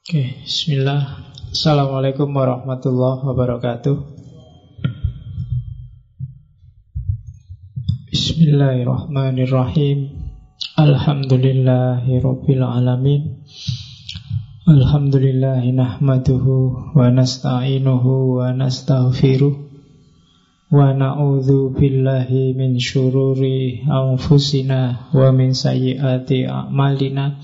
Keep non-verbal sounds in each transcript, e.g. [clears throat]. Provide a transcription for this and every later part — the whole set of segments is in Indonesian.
Oke, bismillah. Assalamualaikum warahmatullahi wabarakatuh. Bismillahirrahmanirrahim. Alhamdulillahi rabbil alamin. Alhamdulillahi nahmaduhu wa nasta'inuhu wa nastaghfiruh wa na'udzu billahi min syururi anfusina wa min sayyiati a'malina.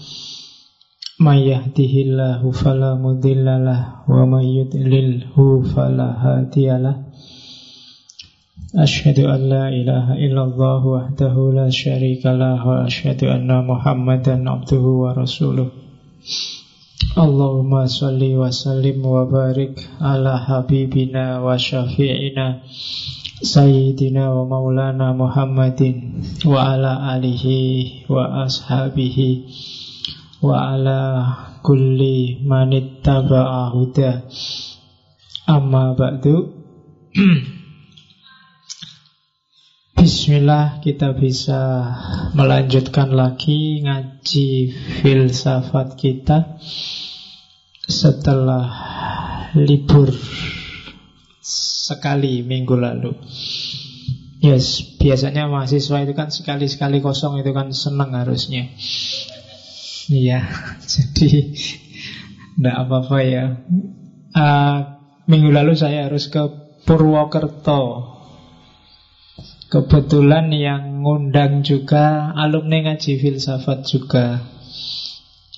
May yahdihillahu fala mudhillalah wa may yudlilhu fala hadiyalah. Asyhadu an la ilaha illallah wa asyhadu anna Muhammadan abduhu wa rasuluh. Allahumma salli wa wa barik ala habibina wa syafi'ina Sayyidina wa maulana Muhammadin wa ala kulli manittaba'a huda amma ba'du [clears throat] Bismillah kita bisa melanjutkan lagi ngaji filsafat kita setelah libur sekali minggu lalu. Yes, biasanya mahasiswa itu kan sekali-sekali kosong itu kan senang harusnya. Iya, [laughs] jadi tidak apa-apa ya. Uh, minggu lalu saya harus ke Purwokerto. Kebetulan yang ngundang juga alumni ngaji filsafat juga.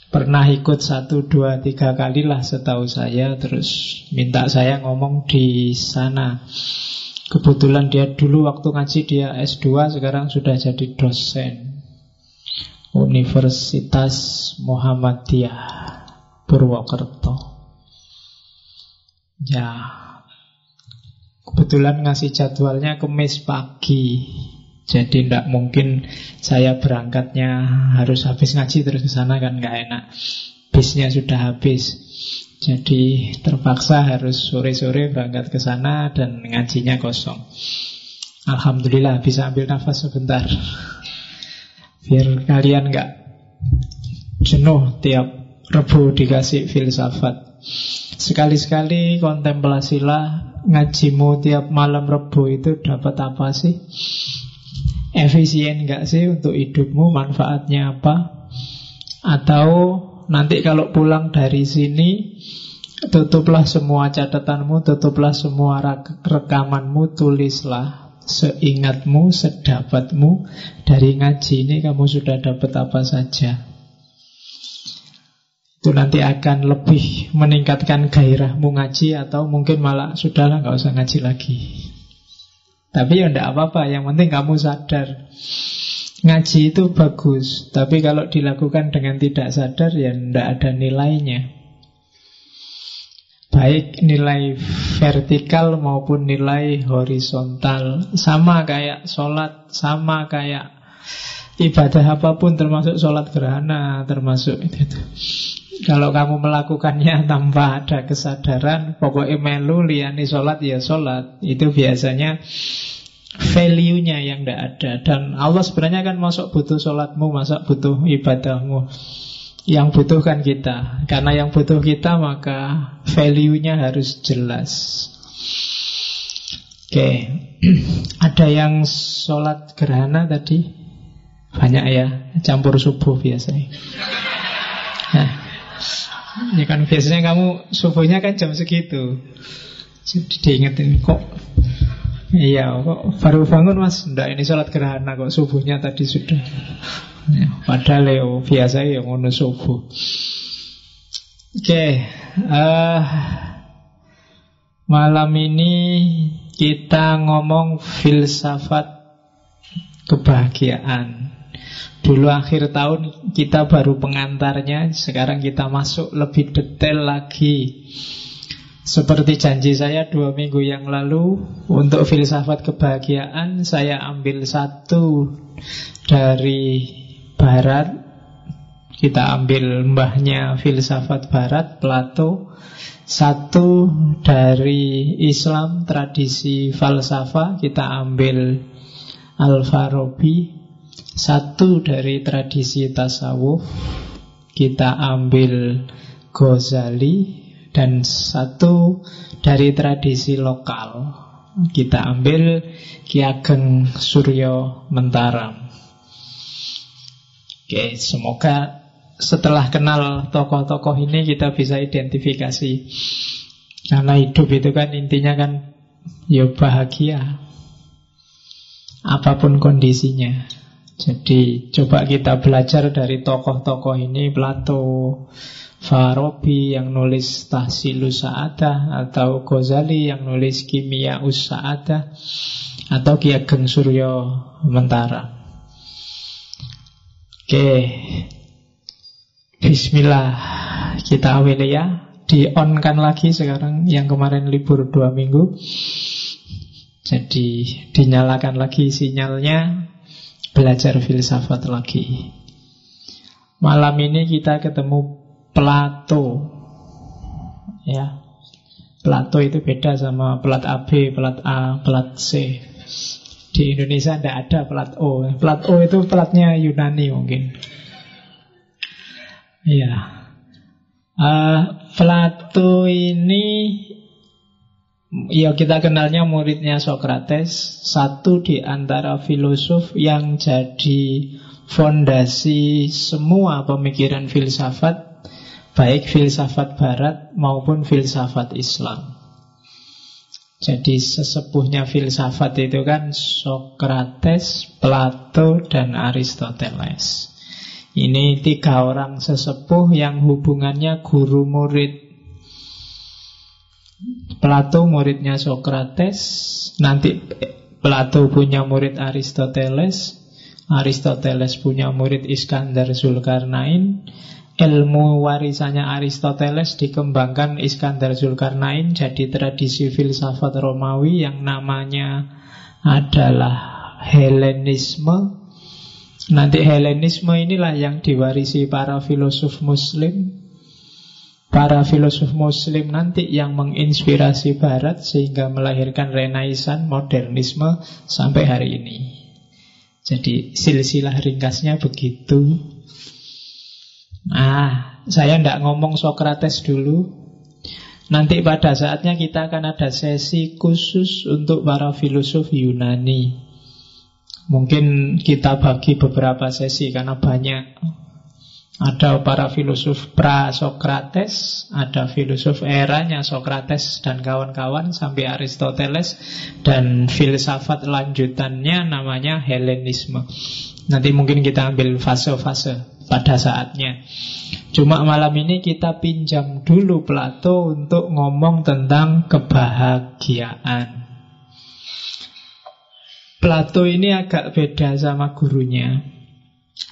Pernah ikut satu, dua, tiga kali lah setahu saya Terus minta saya ngomong di sana Kebetulan dia dulu waktu ngaji dia S2 Sekarang sudah jadi dosen Universitas Muhammadiyah Purwokerto Ya Kebetulan ngasih jadwalnya kemis pagi jadi tidak mungkin saya berangkatnya harus habis ngaji terus ke sana kan nggak enak. Bisnya sudah habis. Jadi terpaksa harus sore-sore berangkat ke sana dan ngajinya kosong. Alhamdulillah bisa ambil nafas sebentar. Biar kalian nggak jenuh tiap rebu dikasih filsafat. Sekali-sekali kontemplasilah ngajimu tiap malam rebu itu dapat apa sih? Efisien nggak sih untuk hidupmu? Manfaatnya apa? Atau nanti kalau pulang dari sini Tutuplah semua catatanmu Tutuplah semua rekamanmu Tulislah seingatmu, sedapatmu Dari ngaji ini kamu sudah dapat apa saja itu nanti akan lebih meningkatkan gairahmu ngaji atau mungkin malah sudahlah nggak usah ngaji lagi. Tapi ya enggak apa-apa, yang penting kamu sadar. Ngaji itu bagus, tapi kalau dilakukan dengan tidak sadar ya enggak ada nilainya. Baik nilai vertikal maupun nilai horizontal Sama kayak sholat, sama kayak ibadah apa pun termasuk sholat gerhana, termasuk itu. itu. Kalau kamu melakukannya [laughs] tanpa ada kesadaran, pokoknya melu liani sholat ya sholat, itu biasanya value-nya yang tidak ada. Dan Allah sebenarnya kan masuk butuh sholatmu, masa butuh ibadahmu. Yang butuh kan kita. Karena yang butuh kita maka value-nya harus jelas. Oke, [clears throat] ada yang sholat gerhana tadi? Banyak ya, campur subuh biasanya. Nah, Ya kan biasanya kamu subuhnya kan jam segitu. Jadi diingetin kok Iya, kok baru bangun mas? Enggak, ini sholat gerhana kok subuhnya tadi sudah. Ya, padahal ya biasa ya ngono subuh. Oke, uh, malam ini kita ngomong filsafat kebahagiaan. Dulu akhir tahun kita baru pengantarnya Sekarang kita masuk lebih detail lagi Seperti janji saya dua minggu yang lalu Untuk filsafat kebahagiaan Saya ambil satu dari Barat Kita ambil mbahnya filsafat Barat Plato. Satu dari Islam Tradisi falsafah Kita ambil Al-Farabi. Satu dari tradisi tasawuf kita ambil Ghazali. Dan satu dari tradisi lokal kita ambil Ki Ageng Suryo Mentaram. Oke, semoga setelah kenal tokoh-tokoh ini kita bisa identifikasi. Karena hidup itu kan intinya kan ya bahagia. Apa pun kondisinya. Jadi coba kita belajar dari tokoh-tokoh ini Plato, Farabi yang nulis Tahsilus Sa'adah atau Ghazali yang nulis Kimia Us-Sa'adah atau Ki Ageng Suryo Mentara. Oke. Bismillah. Kita awali ya. Di on kan lagi sekarang. Yang kemarin libur dua minggu. Jadi dinyalakan lagi sinyalnya. Belajar filsafat lagi. Malam ini kita ketemu Plato. Ya. Plato itu beda sama plat AB, plat A, plat C Di Indonesia tidak ada plat O. Plat O itu platnya Yunani mungkin. Ya uh, Plato ini Ya kita kenalnya muridnya Socrates. Satu di antara filosof yang jadi fondasi semua pemikiran filsafat Baik filsafat barat maupun filsafat Islam Jadi sesepuhnya filsafat itu kan Socrates, Plato, dan Aristoteles. Ini tiga orang sesepuh yang hubungannya guru murid. Plato muridnya Socrates, nanti Plato punya murid Aristoteles, Aristoteles punya murid Iskandar Zulkarnain, ilmu warisannya Aristoteles dikembangkan Iskandar Zulkarnain jadi tradisi filsafat Romawi yang namanya adalah Helenisme. Nanti Helenisme inilah yang diwarisi para filosof muslim para filosof muslim nanti yang menginspirasi barat sehingga melahirkan renaisan modernisme sampai hari ini. Jadi silsilah ringkasnya begitu. Nah, saya tidak ngomong Socrates dulu. Nanti pada saatnya kita akan ada sesi khusus untuk para filosof Yunani. Mungkin kita bagi beberapa sesi karena banyak ada para filosof pra-Sokrates, ada filosof eranya Sokrates dan kawan-kawan sampai Aristoteles dan filsafat lanjutannya namanya Helenisme. Nanti mungkin kita ambil fase-fase pada saatnya. Cuma malam ini kita pinjam dulu Plato untuk ngomong tentang kebahagiaan. Plato ini agak beda sama gurunya.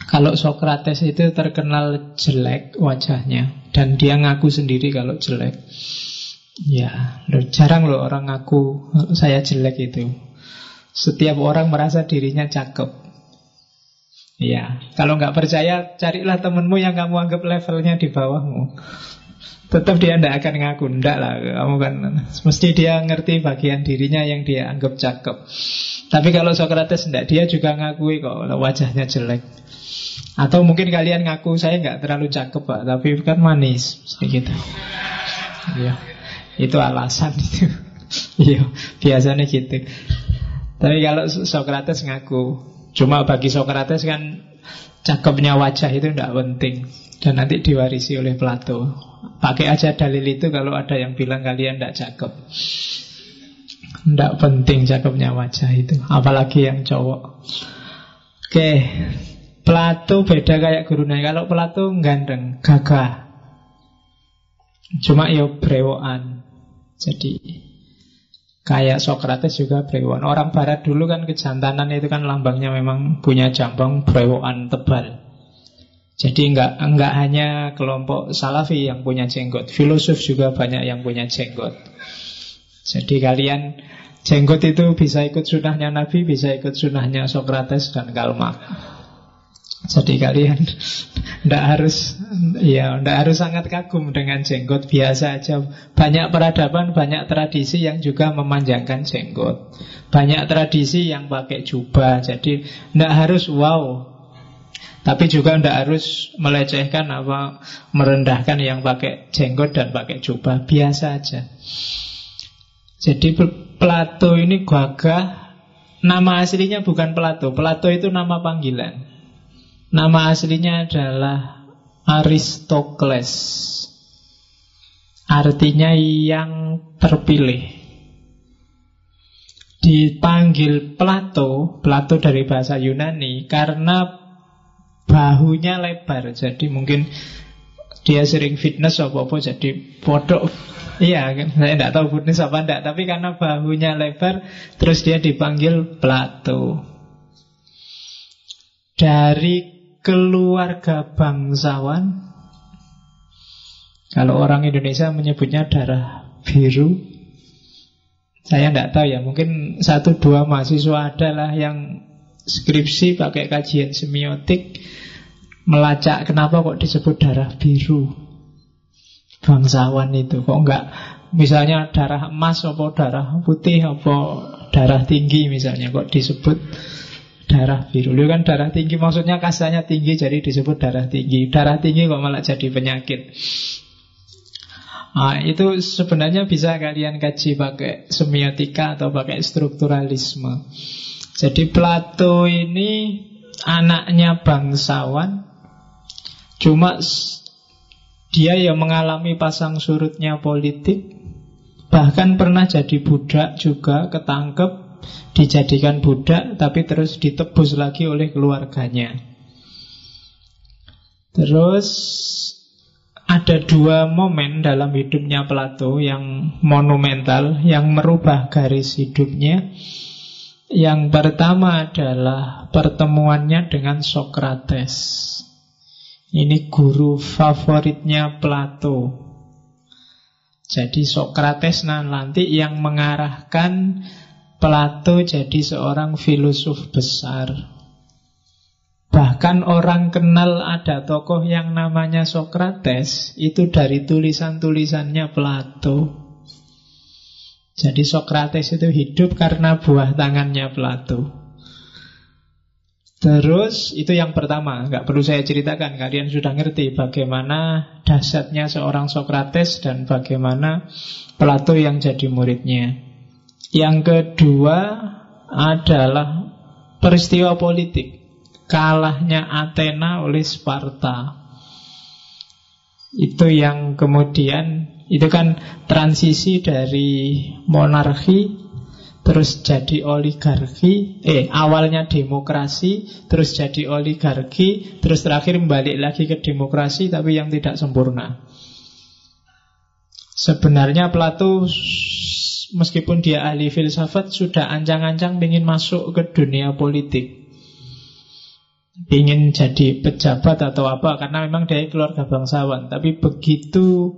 Kalau Socrates itu terkenal jelek wajahnya dan dia ngaku sendiri kalau jelek. Ya, loh, jarang loh orang ngaku saya jelek itu. Setiap orang merasa dirinya cakep. Ya, kalau nggak percaya carilah temenmu yang kamu anggap levelnya di bawahmu. Tetap dia tidak akan ngaku, ndak lah. Kamu kan mesti dia ngerti bagian dirinya yang dia anggap cakep. Tapi kalau Socrates tidak, dia juga ngakui kok wajahnya jelek. Atau mungkin kalian ngaku saya nggak terlalu cakep pak, tapi kan manis, gitu. Iya, itu alasan [laughs] itu. Iya, biasanya gitu. Tapi kalau Socrates ngaku, cuma bagi Socrates kan cakepnya wajah itu tidak penting dan nanti diwarisi oleh Plato. Pakai aja dalil itu kalau ada yang bilang kalian tidak cakep. Tidak penting cakepnya wajah itu, apalagi yang cowok. Oke, Plato beda kayak gurunya. Kalau Plato ganteng, gagah. Cuma ya brewoan. Jadi kayak Socrates juga brewoan. Orang barat dulu kan kejantanan itu kan lambangnya memang punya jambang brewoan tebal. Jadi enggak enggak hanya kelompok Salafi yang punya jenggot, filosof juga banyak yang punya jenggot. Jadi kalian jenggot itu bisa ikut sunahnya Nabi, bisa ikut sunahnya Socrates dan Karl Marx. Jadi kalian [laughs] tidak harus ya tidak harus sangat kagum dengan jenggot biasa aja. Banyak peradaban, banyak tradisi yang juga memanjangkan jenggot. Banyak tradisi yang pakai jubah. Jadi tidak harus wow. Tapi juga tidak harus melecehkan apa merendahkan yang pakai jenggot dan pakai jubah biasa aja. Jadi Plato ini gagah. Nama aslinya bukan Plato. Plato itu nama panggilan. Nama aslinya adalah Aristokles. Artinya yang terpilih. Dipanggil Plato Plato dari bahasa Yunani Karena bahunya lebar. Jadi mungkin dia sering fitness apa-apa Jadi bodoh. Iya kan, saya tidak tahu fitness apa enggak Tapi karena bahunya lebar Terus dia dipanggil Plato. Dari keluarga bangsawan Kalau orang Indonesia menyebutnya darah biru saya tidak tahu ya, mungkin satu dua mahasiswa adalah yang skripsi pakai kajian semiotik melacak kenapa kok disebut darah biru? Bangsawan itu kok enggak misalnya darah emas apa darah putih apa darah tinggi misalnya kok disebut darah biru. Itu kan darah tinggi maksudnya kasanya tinggi jadi disebut darah tinggi. Darah tinggi kok malah jadi penyakit. Nah, itu sebenarnya bisa kalian kaji pakai semiotika atau pakai strukturalisme. Jadi Plato ini anaknya bangsawan, cuma dia yang mengalami pasang surutnya politik, bahkan pernah jadi budak juga, ketangkep, dijadikan budak, tapi terus ditebus lagi oleh keluarganya. Terus ada dua momen dalam hidupnya Plato yang monumental, yang merubah garis hidupnya. Yang pertama adalah pertemuannya dengan Sokrates. Ini guru favoritnya Plato. Jadi Sokrates nanti yang mengarahkan Plato jadi seorang filosof besar. Bahkan orang kenal ada tokoh yang namanya Sokrates Itu dari tulisan-tulisannya Plato Jadi Sokrates itu hidup karena buah tangannya Plato Terus itu yang pertama. Nggak perlu saya ceritakan. Kalian sudah ngerti bagaimana dasarnya seorang Sokrates Dan bagaimana Plato yang jadi muridnya. Yang kedua adalah peristiwa politik. Kalahnya Athena oleh Sparta. Itu yang kemudian itu kan transisi dari monarki terus jadi oligarki, eh awalnya demokrasi, terus jadi oligarki, terus terakhir balik lagi ke demokrasi tapi yang tidak sempurna. Sebenarnya Plato meskipun dia ahli filsafat sudah ancang-ancang ingin masuk ke dunia politik ingin jadi pejabat atau apa karena memang dari keluarga bangsawan tapi begitu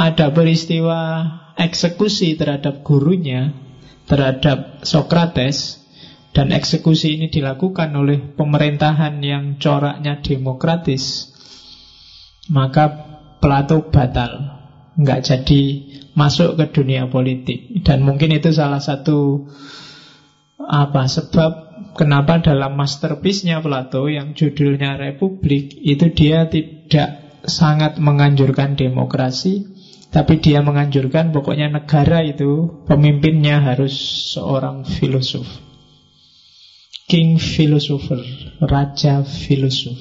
ada peristiwa eksekusi terhadap gurunya terhadap Sokrates dan eksekusi ini dilakukan oleh pemerintahan yang coraknya demokratis maka Plato batal. Nggak jadi masuk ke dunia politik. Dan mungkin itu salah satu apa sebab kenapa dalam masterpiece-nya Plato yang judulnya Republik itu dia tidak sangat menganjurkan demokrasi, tapi dia menganjurkan pokoknya negara itu pemimpinnya harus seorang filosof. King philosopher, raja filosof.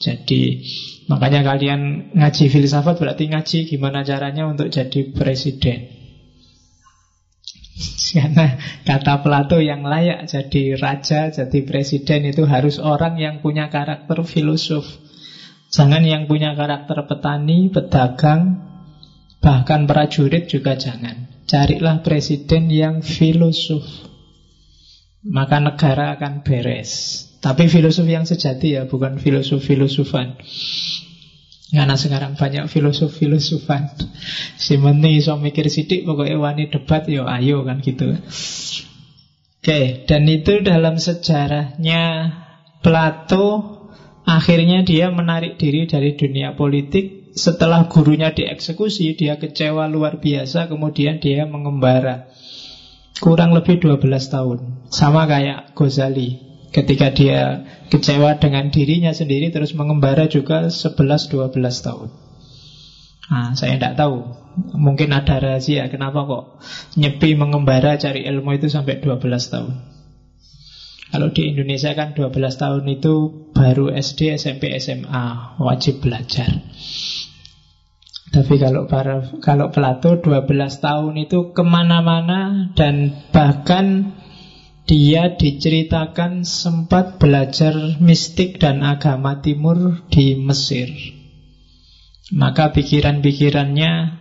Jadi makanya kalian ngaji filsafat berarti ngaji gimana caranya untuk jadi presiden. [laughs] Karena kata Plato yang layak jadi raja, jadi presiden itu harus orang yang punya karakter filosof. Jangan yang punya karakter petani, pedagang, bahkan prajurit juga jangan. Carilah presiden yang filosof. Maka negara akan beres. Tapi filosof yang sejati ya, bukan filosof-filosofan. Karena sekarang banyak filosof-filosofan Si meni iso mikir sidik Pokoknya wani debat yo ayo kan gitu Oke dan itu dalam sejarahnya Plato Akhirnya dia menarik diri dari dunia politik Setelah gurunya dieksekusi Dia kecewa luar biasa Kemudian dia mengembara Kurang lebih 12 tahun Sama kayak Ghazali Ketika dia kecewa dengan dirinya sendiri terus mengembara juga 11-12 tahun. Nah, saya tidak tahu. Mungkin ada rahasia. Kenapa kok nyepi mengembara cari ilmu itu sampai 12 tahun? Kalau di Indonesia kan 12 tahun itu baru SD, SMP, SMA wajib belajar. Tapi kalau para, kalau Plato 12 tahun itu ke mana-mana dan bahkan dia diceritakan sempat belajar mistik dan agama timur di Mesir. Maka pikiran-pikirannya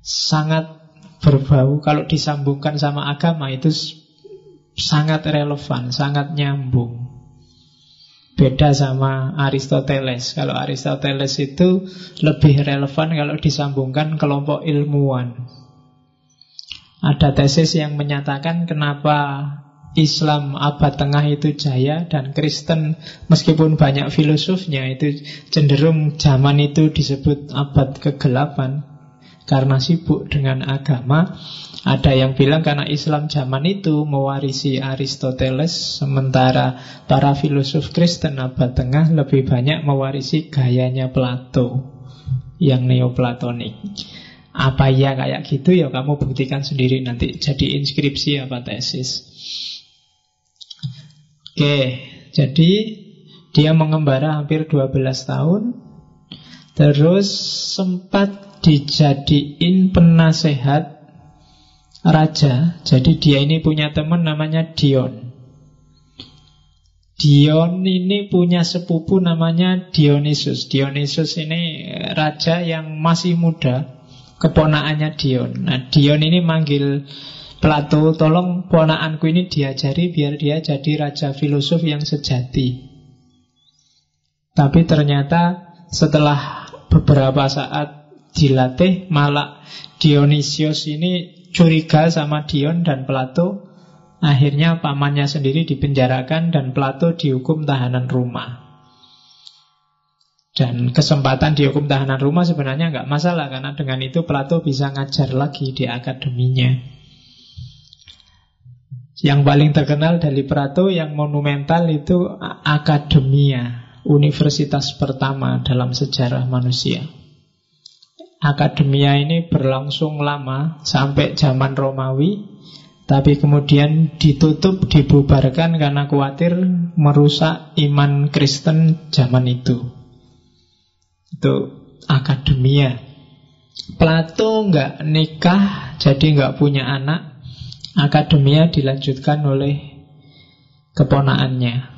sangat berbau kalau disambungkan sama agama itu sangat relevan, sangat nyambung. Beda sama Aristoteles. Kalau Aristoteles itu lebih relevan kalau disambungkan kelompok ilmuwan. Ada tesis yang menyatakan kenapa Islam abad tengah itu jaya dan Kristen meskipun banyak filosofnya itu cenderung zaman itu disebut abad kegelapan karena sibuk dengan agama. Ada yang bilang karena Islam zaman itu mewarisi Aristoteles, sementara para filosof Kristen abad tengah lebih banyak mewarisi gayanya Plato yang neoplatonik. Apa ya kayak gitu ya kamu buktikan sendiri nanti jadi inskripsi apa tesis. Oke, jadi dia mengembara hampir 12 tahun Terus sempat dijadiin penasehat raja. Jadi dia ini punya teman namanya Dion. Dion ini punya sepupu namanya Dionysus. Dionysus ini raja yang masih muda, keponaannya Dion. Nah, Dion ini manggil Plato, tolong ponaanku ini diajari biar dia jadi raja filosof yang sejati. Tapi ternyata setelah beberapa saat dilatih malah Dionysius ini curiga sama Dion dan Plato akhirnya pamannya sendiri dipenjarakan dan Plato dihukum tahanan rumah dan kesempatan dihukum tahanan rumah sebenarnya nggak masalah karena dengan itu Plato bisa ngajar lagi di akademinya. Yang paling terkenal dari Plato yang monumental itu akademia, universitas pertama dalam sejarah manusia. Akademia ini berlangsung lama sampai zaman Romawi tapi kemudian ditutup, dibubarkan karena khawatir merusak iman Kristen zaman itu. Itu akademia. Plato nggak nikah, jadi nggak punya anak. Akademia dilanjutkan oleh keponaannya.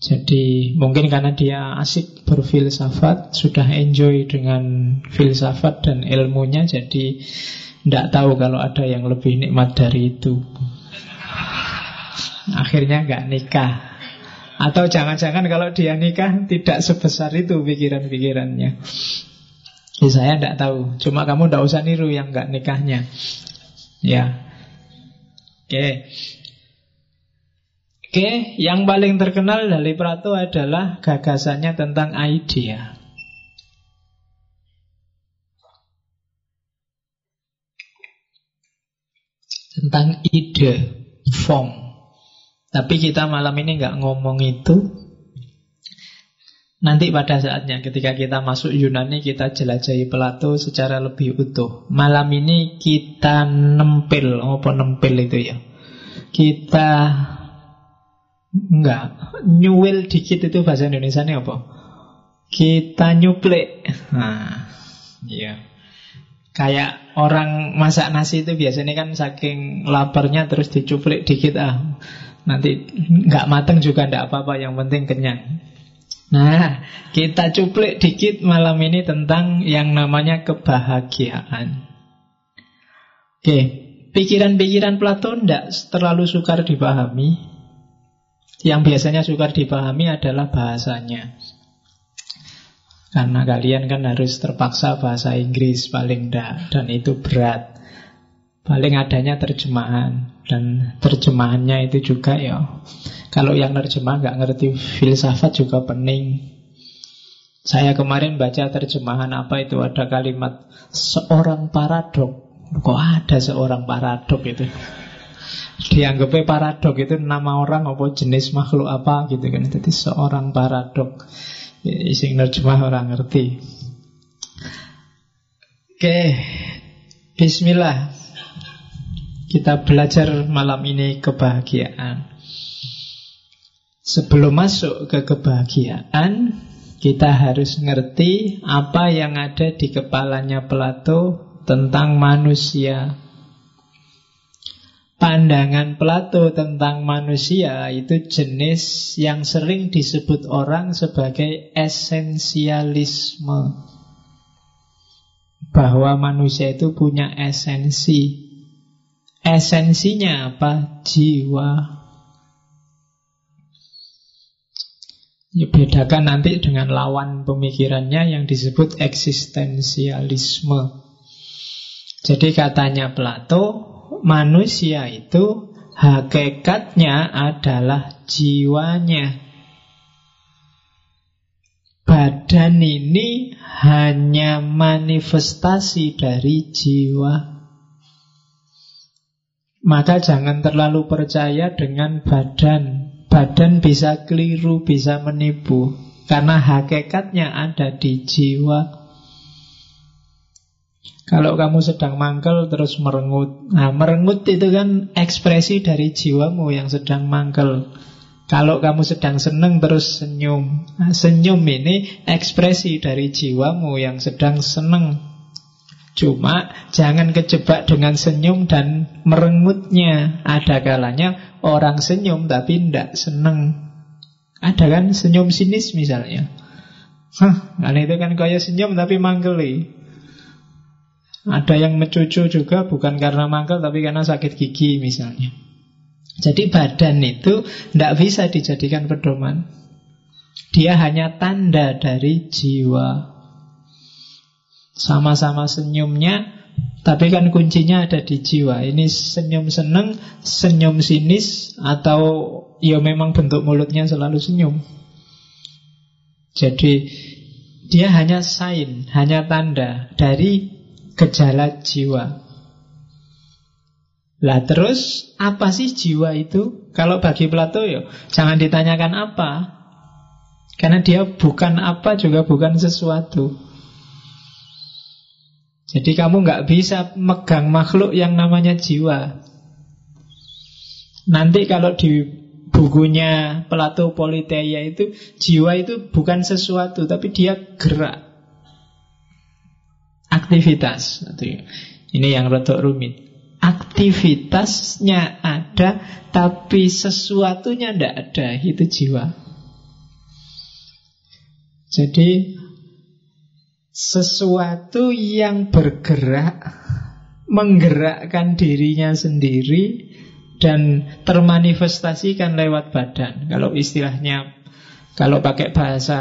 Jadi mungkin karena dia asik berfilsafat, sudah enjoy dengan filsafat dan ilmunya, jadi tidak tahu kalau ada yang lebih nikmat dari itu. Akhirnya nggak nikah. Atau jangan-jangan kalau dia nikah tidak sebesar itu pikiran-pikirannya. Ya, saya tidak tahu. Cuma kamu tidak usah niru yang nggak nikahnya. Ya. Oke. Oke, yang paling terkenal dari Plato adalah gagasannya tentang idea. Tentang ide, form. Tapi kita malam ini nggak ngomong itu. Nanti pada saatnya ketika kita masuk Yunani kita jelajahi Plato secara lebih utuh. Malam ini kita nempel, apa nempel itu ya? Kita Enggak, nyuwil dikit itu bahasa Indonesia ini apa? Kita nyuplek. Nah, iya. Kayak orang masak nasi itu biasanya kan saking laparnya terus dicuplek dikit ah. Nanti nggak mateng juga ndak apa-apa, yang penting kenyang. Nah, kita cuplek dikit malam ini tentang yang namanya kebahagiaan. Oke, pikiran-pikiran Plato ndak terlalu sukar dipahami, yang biasanya sukar dipahami adalah bahasanya. Karena kalian kan harus terpaksa bahasa Inggris paling dah dan itu berat. Paling adanya terjemahan dan terjemahannya itu juga ya. Kalau yang terjemah nggak ngerti filsafat juga pening. Saya kemarin baca terjemahan apa itu ada kalimat seorang paradok. Kok ada seorang paradok itu? Dianggapnya paradok itu nama orang apa jenis makhluk apa gitu kan. Jadi seorang paradok. Ising nerjemah orang ngerti. Oke, Bismillah. Kita belajar malam ini kebahagiaan. Sebelum masuk ke kebahagiaan, kita harus ngerti apa yang ada di kepalanya Plato tentang manusia. Pandangan Plato tentang manusia itu jenis yang sering disebut orang sebagai esensialisme. Bahwa manusia itu punya esensi, Esensinya apa? Jiwa. Ya, bedakan nanti dengan lawan pemikirannya yang disebut eksistensialisme. Jadi katanya Plato, manusia itu hakikatnya adalah jiwanya. Badan ini hanya manifestasi dari jiwa. Maka jangan terlalu percaya dengan badan. Badan bisa keliru, bisa menipu. Karena hakikatnya ada di jiwa. Kalau kamu sedang mangkel terus merengut. Nah, merengut itu kan ekspresi dari jiwamu yang sedang mangkel. Kalau kamu sedang seneng terus senyum. Nah, senyum ini ekspresi dari jiwamu yang sedang seneng. Cuma jangan kejebak dengan senyum dan merengutnya. Ada kalanya orang senyum tapi tidak seneng. Ada kan senyum sinis misalnya. Hah, kan itu kan kaya senyum tapi manggeli. Ada yang mencucu juga bukan karena mangkel tapi karena sakit gigi misalnya. Jadi badan itu tidak bisa dijadikan pedoman. Dia hanya tanda dari jiwa. Sama-sama senyumnya, tapi kan kuncinya ada di jiwa. Ini senyum seneng, senyum sinis, atau ya memang bentuk mulutnya selalu senyum. Jadi dia hanya sign, hanya tanda dari gejala jiwa. Lah terus apa sih jiwa itu? Kalau bagi Plato ya jangan ditanyakan apa. Karena dia bukan apa juga bukan sesuatu. Jadi kamu nggak bisa megang makhluk yang namanya jiwa. Nanti kalau di bukunya Plato Politeia itu jiwa itu bukan sesuatu tapi dia gerak aktivitas ini yang rotok rumit. Aktivitasnya ada tapi sesuatunya tidak ada. Itu jiwa. Jadi sesuatu yang bergerak, menggerakkan dirinya sendiri dan termanifestasikan lewat badan. Kalau istilahnya, kalau pakai bahasa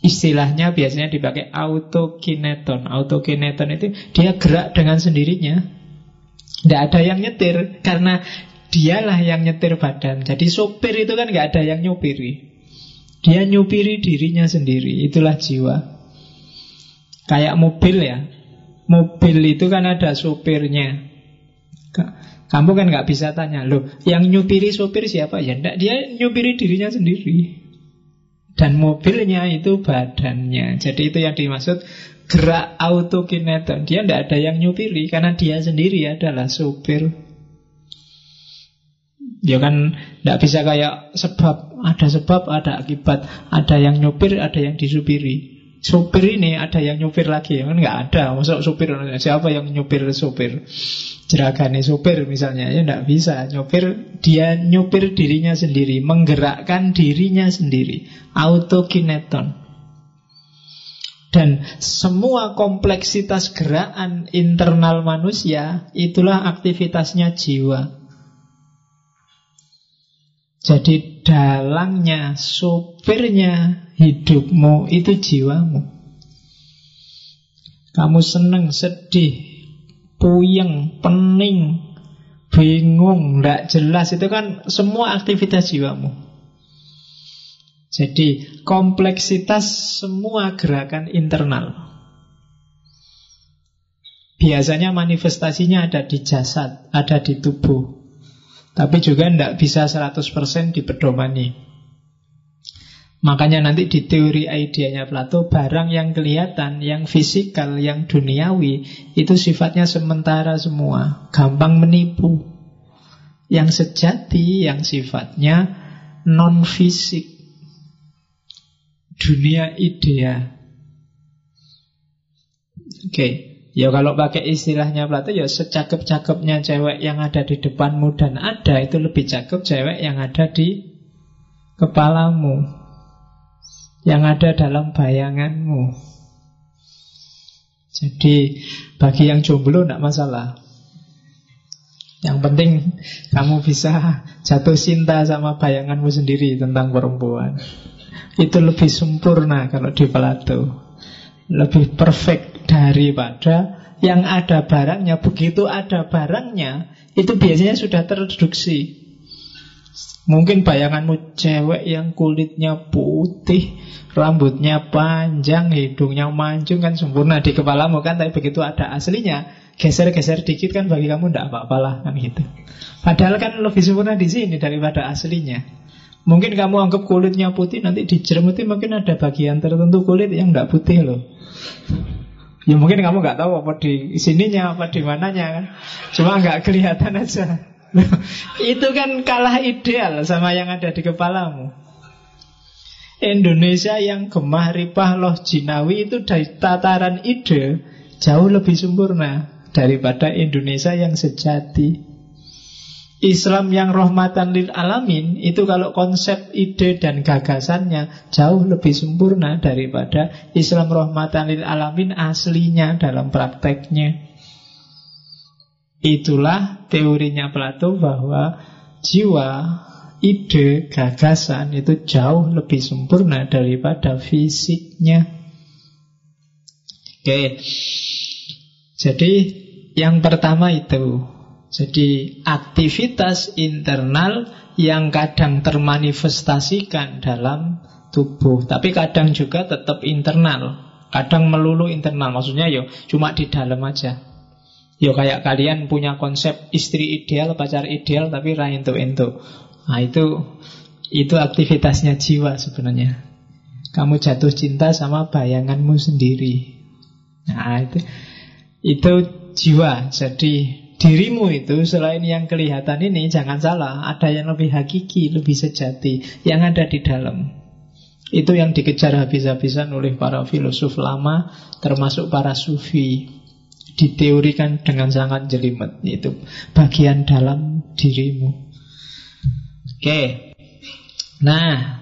istilahnya biasanya dipakai autokineton. Autokineton itu dia gerak dengan sendirinya. Tidak ada yang nyetir karena dialah yang nyetir badan. Jadi sopir itu kan nggak ada yang nyupiri. Dia nyupiri dirinya sendiri. Itulah jiwa. Kayak mobil ya. Mobil itu kan ada supirnya. Kamu kan nggak bisa tanya, loh, yang nyupiri supir siapa? Ya enggak, dia nyupiri dirinya sendiri. Dan mobilnya itu badannya. Jadi itu yang dimaksud gerak autokineton. Dia tidak ada yang nyupiri karena dia sendiri adalah supir. Ya kan tidak bisa kayak sebab ada sebab ada akibat, ada yang nyupir, ada yang disupiri supir ini ada yang nyupir lagi kan nggak ada. Masuk supir siapa yang nyupir supir? Jeragani supir misalnya ya nggak bisa. Nyupir dia nyupir dirinya sendiri menggerakkan dirinya sendiri. Autokineton. Dan semua kompleksitas gerakan internal manusia itulah aktivitasnya jiwa jadi dalangnya, sopirnya hidupmu itu jiwamu. Kamu seneng, sedih, puyeng, pening, bingung, tidak jelas itu kan semua aktivitas jiwamu. Jadi kompleksitas semua gerakan internal. Biasanya manifestasinya ada di jasad, ada di tubuh. Tapi juga tidak bisa 100% dipedomani. Makanya nanti di teori idenya Plato, barang yang kelihatan, yang fisikal, yang duniawi, itu sifatnya sementara semua, gampang menipu. Yang sejati, yang sifatnya non-fisik, dunia idea. Oke, okay. Ya kalau pakai istilahnya Plato ya secakep-cakepnya cewek yang ada di depanmu dan ada itu lebih cakep cewek yang ada di kepalamu. Yang ada dalam bayanganmu. Jadi bagi yang jomblo tidak masalah. Yang penting kamu bisa jatuh cinta sama bayanganmu sendiri tentang perempuan. Itu lebih sempurna kalau di Plato. Lebih perfect daripada yang ada barangnya. Begitu ada barangnya, itu biasanya sudah terreduksi. Mungkin bayanganmu cewek yang kulitnya putih, rambutnya panjang, hidungnya mancung kan sempurna di kepalamu kan, tapi begitu ada aslinya, geser-geser dikit kan bagi kamu tidak apa-apalah kan gitu. Padahal kan lebih sempurna di sini daripada aslinya. Mungkin kamu anggap kulitnya putih, nanti di itu mungkin ada bagian tertentu kulit yang tidak putih loh. Ya mungkin kamu nggak tahu apa di sininya apa di mananya kan. Cuma nggak kelihatan aja. [laughs] itu kan kalah ideal sama yang ada di kepalamu. Indonesia yang gemah ripah loh jinawi itu dari tataran ide jauh lebih sempurna daripada Indonesia yang sejati. Islam yang rahmatan lil alamin itu kalau konsep ide dan gagasannya jauh lebih sempurna daripada Islam rahmatan lil alamin aslinya dalam prakteknya. Itulah teorinya Plato bahwa jiwa, ide, gagasan itu jauh lebih sempurna daripada fisiknya. Oke. Jadi yang pertama itu jadi aktivitas internal yang kadang termanifestasikan dalam tubuh, tapi kadang juga tetap internal. Kadang melulu internal, maksudnya yo cuma di dalam aja. Yo kayak kalian punya konsep istri ideal, pacar ideal, tapi rain itu itu. Nah itu itu aktivitasnya jiwa sebenarnya. Kamu jatuh cinta sama bayanganmu sendiri. Nah itu itu jiwa. Jadi dirimu itu selain yang kelihatan ini jangan salah, ada yang lebih hakiki, lebih sejati yang ada di dalam. Itu yang dikejar habis-habisan oleh para filosof lama termasuk para sufi. Diteorikan dengan sangat jelimet itu bagian dalam dirimu. Oke. Nah,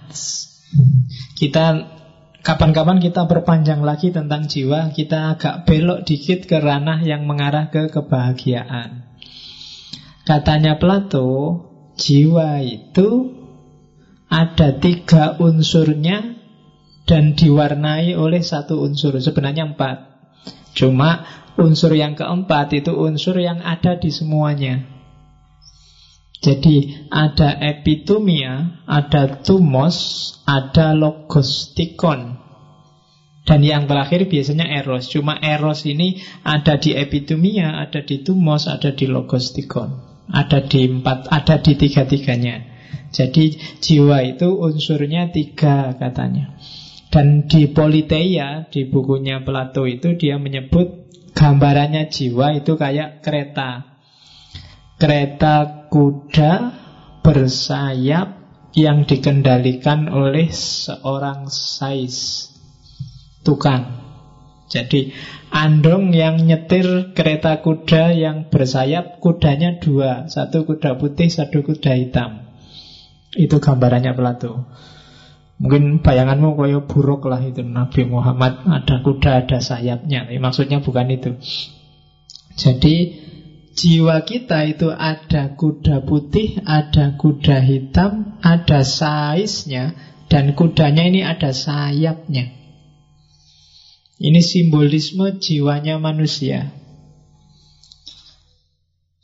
kita Kapan-kapan kita perpanjang lagi tentang jiwa, kita agak belok dikit ke ranah yang mengarah ke kebahagiaan. Katanya Plato, jiwa itu ada tiga unsurnya dan diwarnai oleh satu unsur. Sebenarnya empat. Cuma unsur yang keempat itu unsur yang ada di semuanya. Jadi ada epitumia, ada tumos, ada logostikon. Dan yang terakhir biasanya eros. Cuma eros ini ada di epitumia, ada di tumos, ada di logostikon. Ada di empat, ada di tiga-tiganya. Jadi jiwa itu unsurnya tiga katanya. Dan di Politeia, di bukunya Plato itu dia menyebut gambarannya jiwa itu kayak kereta. Kereta kuda bersayap yang dikendalikan oleh seorang sais tukang. Jadi andong yang nyetir kereta kuda yang bersayap kudanya dua, satu kuda putih, satu kuda hitam. Itu gambarannya Plato. Mungkin bayanganmu koyo buruk lah itu Nabi Muhammad ada kuda ada sayapnya. Maksudnya bukan itu. Jadi jiwa kita itu ada kuda putih, ada kuda hitam, ada saisnya, dan kudanya ini ada sayapnya. Ini simbolisme jiwanya manusia.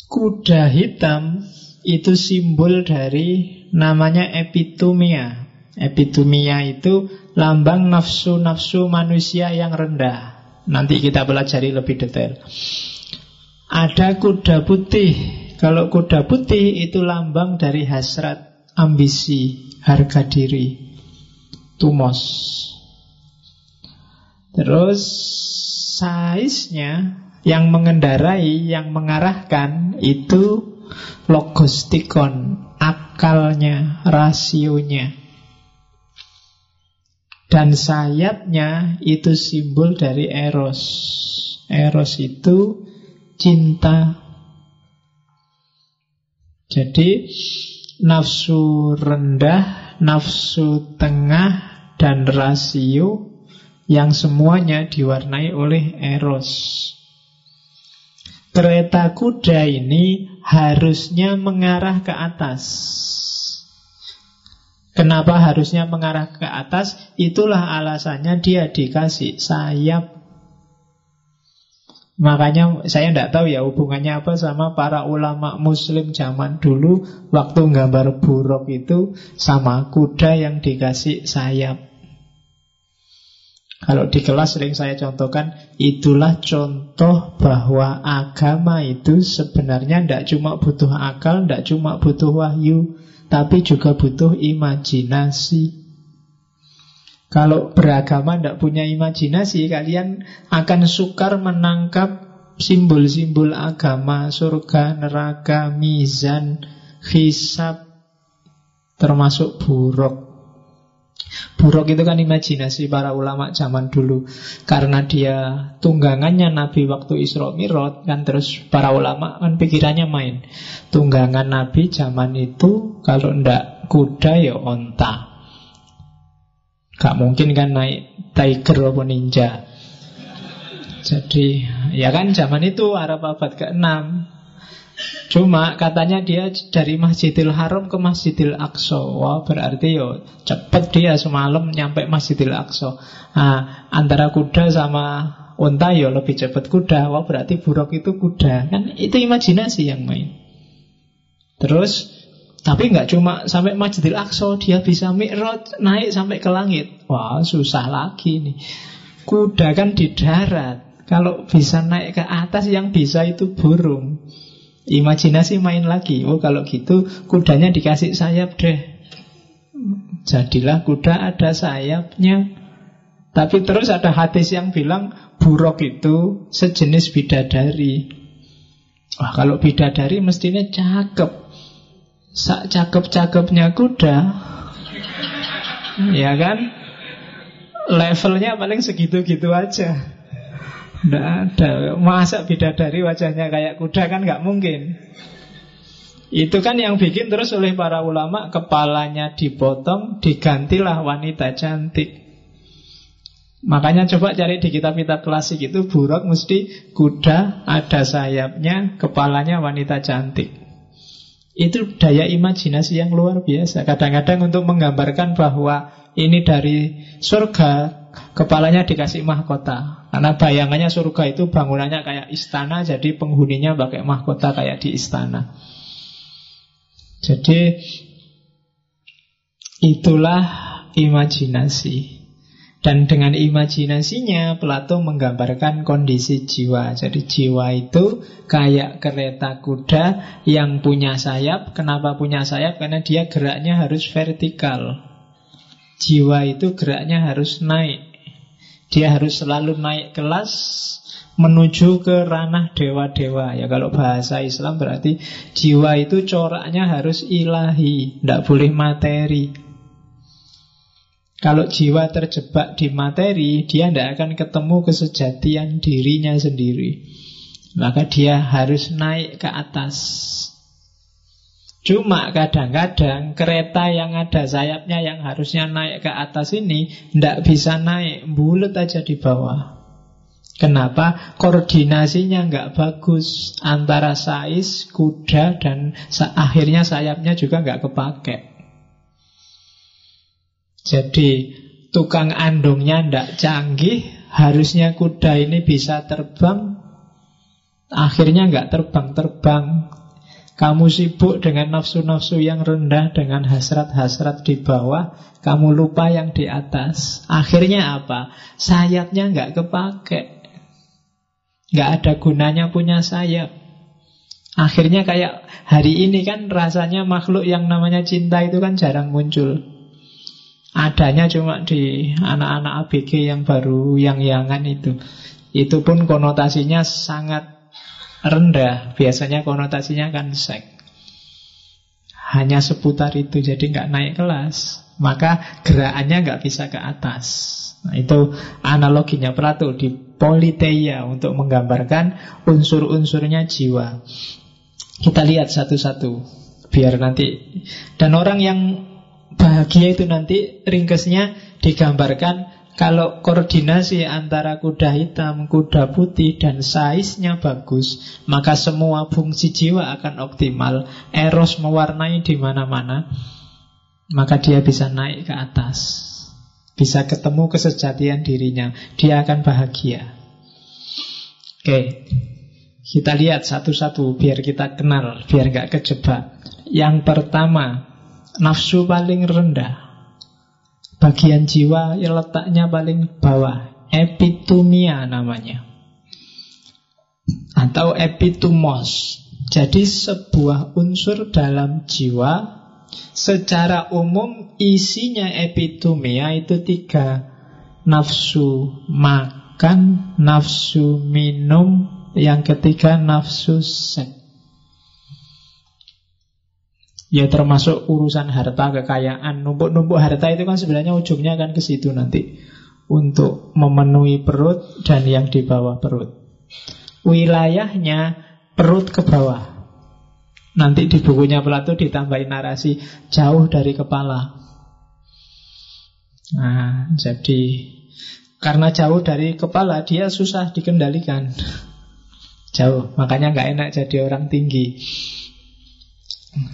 Kuda hitam itu simbol dari namanya epitumia. Epitumia itu lambang nafsu-nafsu manusia yang rendah. Nanti kita pelajari lebih detail. Ada kuda putih. Kalau kuda putih itu lambang dari hasrat, ambisi, harga diri, tumos. Terus size-nya yang mengendarai, yang mengarahkan itu logostikon, akalnya, rasionya. Dan sayapnya itu simbol dari eros. Eros itu cinta. Jadi nafsu rendah, nafsu tengah, dan rasio yang semuanya diwarnai oleh eros. Kereta kuda ini harusnya mengarah ke atas. Kenapa harusnya mengarah ke atas? Itulah alasannya dia dikasih sayap. Makanya saya tidak tahu ya hubungannya apa sama para ulama muslim zaman dulu Waktu gambar buruk itu sama kuda yang dikasih sayap Kalau di kelas sering saya contohkan Itulah contoh bahwa agama itu sebenarnya tidak cuma butuh akal, tidak cuma butuh wahyu tapi juga butuh imajinasi. Kalau beragama tidak punya imajinasi, kalian akan sukar menangkap simbol-simbol agama, surga, neraka, mizan, hisab, termasuk buruk. Buruk itu kan imajinasi para ulama zaman dulu. Karena dia tunggangannya Nabi waktu Isra Mi'raj Kan terus para ulama kan pikirannya main. Tunggangan Nabi zaman itu Kalau ndak kuda ya onta Gak mungkin kan naik tiger atau ninja Jadi ya kan zaman itu Arab abad ke-6 Cuma katanya dia dari Masjidil Haram ke Masjidil Aqsa. Wah, berarti yo cepet dia semalam nyampe Masjidil Aqsa. Nah, antara kuda sama unta yo lebih cepat kuda. Wah, berarti buruk itu kuda. Kan itu imajinasi yang main. Terus tapi nggak cuma sampai Masjidil Aqsa, dia bisa mi'raj naik sampai ke langit. Wah, susah lagi nih. Kuda kan di darat. Kalau bisa naik ke atas yang bisa itu burung. Imajinasi main lagi. Oh kalau gitu kudanya dikasih sayap deh. Jadilah kuda ada sayapnya. Tapi terus ada hadis yang bilang buruk itu sejenis bidadari. Wah kalau bidadari mestinya cakep. Sak cakep-cakepnya kuda. ya kan? Levelnya paling segitu-gitu aja. Tidak ada. Masa bidadari wajahnya kayak kuda kan nggak mungkin. Itu kan yang bikin terus oleh para ulama kepalanya dipotong, digantilah wanita cantik. Makanya coba cari di kitab-kitab klasik itu buruk mesti kuda ada sayapnya, kepalanya wanita cantik. Itu daya imajinasi yang luar biasa. Kadang-kadang untuk menggambarkan bahwa ini dari surga, kepalanya dikasih mahkota. Karena bayangannya surga itu bangunannya kayak istana, jadi penghuninya pakai mahkota kayak di istana. Jadi itulah imajinasi. Dan dengan imajinasinya Plato menggambarkan kondisi jiwa Jadi jiwa itu kayak kereta kuda yang punya sayap Kenapa punya sayap? Karena dia geraknya harus vertikal Jiwa itu geraknya harus naik dia harus selalu naik kelas menuju ke ranah dewa-dewa. Ya kalau bahasa Islam berarti jiwa itu coraknya harus ilahi, tidak boleh materi. Kalau jiwa terjebak di materi, dia tidak akan ketemu kesejatian dirinya sendiri. Maka dia harus naik ke atas. Cuma kadang-kadang kereta yang ada sayapnya yang harusnya naik ke atas ini tidak bisa naik, bulat aja di bawah. Kenapa? Koordinasinya nggak bagus antara sais, kuda, dan akhirnya sayapnya juga nggak kepake. Jadi tukang andongnya ndak canggih, harusnya kuda ini bisa terbang, akhirnya nggak terbang-terbang, kamu sibuk dengan nafsu-nafsu yang rendah, dengan hasrat-hasrat di bawah, kamu lupa yang di atas. Akhirnya apa? Sayapnya nggak kepake. Nggak ada gunanya punya sayap. Akhirnya kayak hari ini kan rasanya makhluk yang namanya cinta itu kan jarang muncul. Adanya cuma di anak-anak ABG yang baru, yang yangan itu. Itu pun konotasinya sangat rendah. Biasanya konotasinya kan seks. Hanya seputar itu, jadi nggak naik kelas. Maka gerakannya nggak bisa ke atas. Nah, itu analoginya Plato di Politeia untuk menggambarkan unsur-unsurnya jiwa. Kita lihat satu-satu biar nanti dan orang yang bahagia itu nanti ringkesnya digambarkan kalau koordinasi antara kuda hitam, kuda putih dan size-nya bagus, maka semua fungsi jiwa akan optimal. Eros mewarnai di mana-mana, maka dia bisa naik ke atas. Bisa ketemu kesejatian dirinya Dia akan bahagia Oke Kita lihat satu-satu Biar kita kenal Biar nggak kejebak Yang pertama Nafsu paling rendah. Bagian jiwa yang letaknya paling bawah. Epitumia namanya. Atau epitumos Jadi sebuah unsur dalam jiwa Secara umum isinya epitomia itu tiga. Nafsu makan, nafsu minum Yang ketiga nafsu seks Ya termasuk urusan harta kekayaan Numpuk-numpuk harta itu kan sebenarnya ujungnya kan ke situ nanti Untuk memenuhi perut dan yang di bawah perut Wilayahnya perut ke bawah Nanti di bukunya Plato ditambahin narasi jauh dari kepala. Nah, jadi karena jauh dari kepala dia susah dikendalikan. Jauh, makanya nggak enak jadi orang tinggi.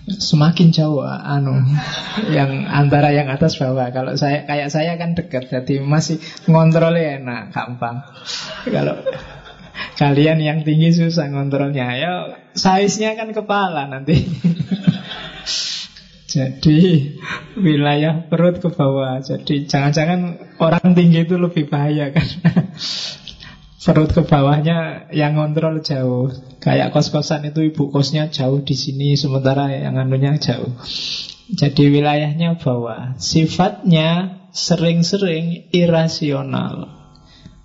Semakin jauh anu yang antara yang atas bawah. Kalau saya kayak saya kan dekat, jadi masih ngontrolnya enak, gampang. Kalau Kalian yang tinggi susah ngontrolnya. Ya, size-nya kan kepala nanti. [laughs] Jadi wilayah perut ke bawah. Jadi jangan-jangan orang tinggi itu lebih bahaya kan. [laughs] perut ke bawahnya yang ngontrol jauh. Kayak kos-kosan itu ibu kosnya jauh di sini sementara yang anunya jauh. Jadi wilayahnya bawah. Sifatnya sering-sering irasional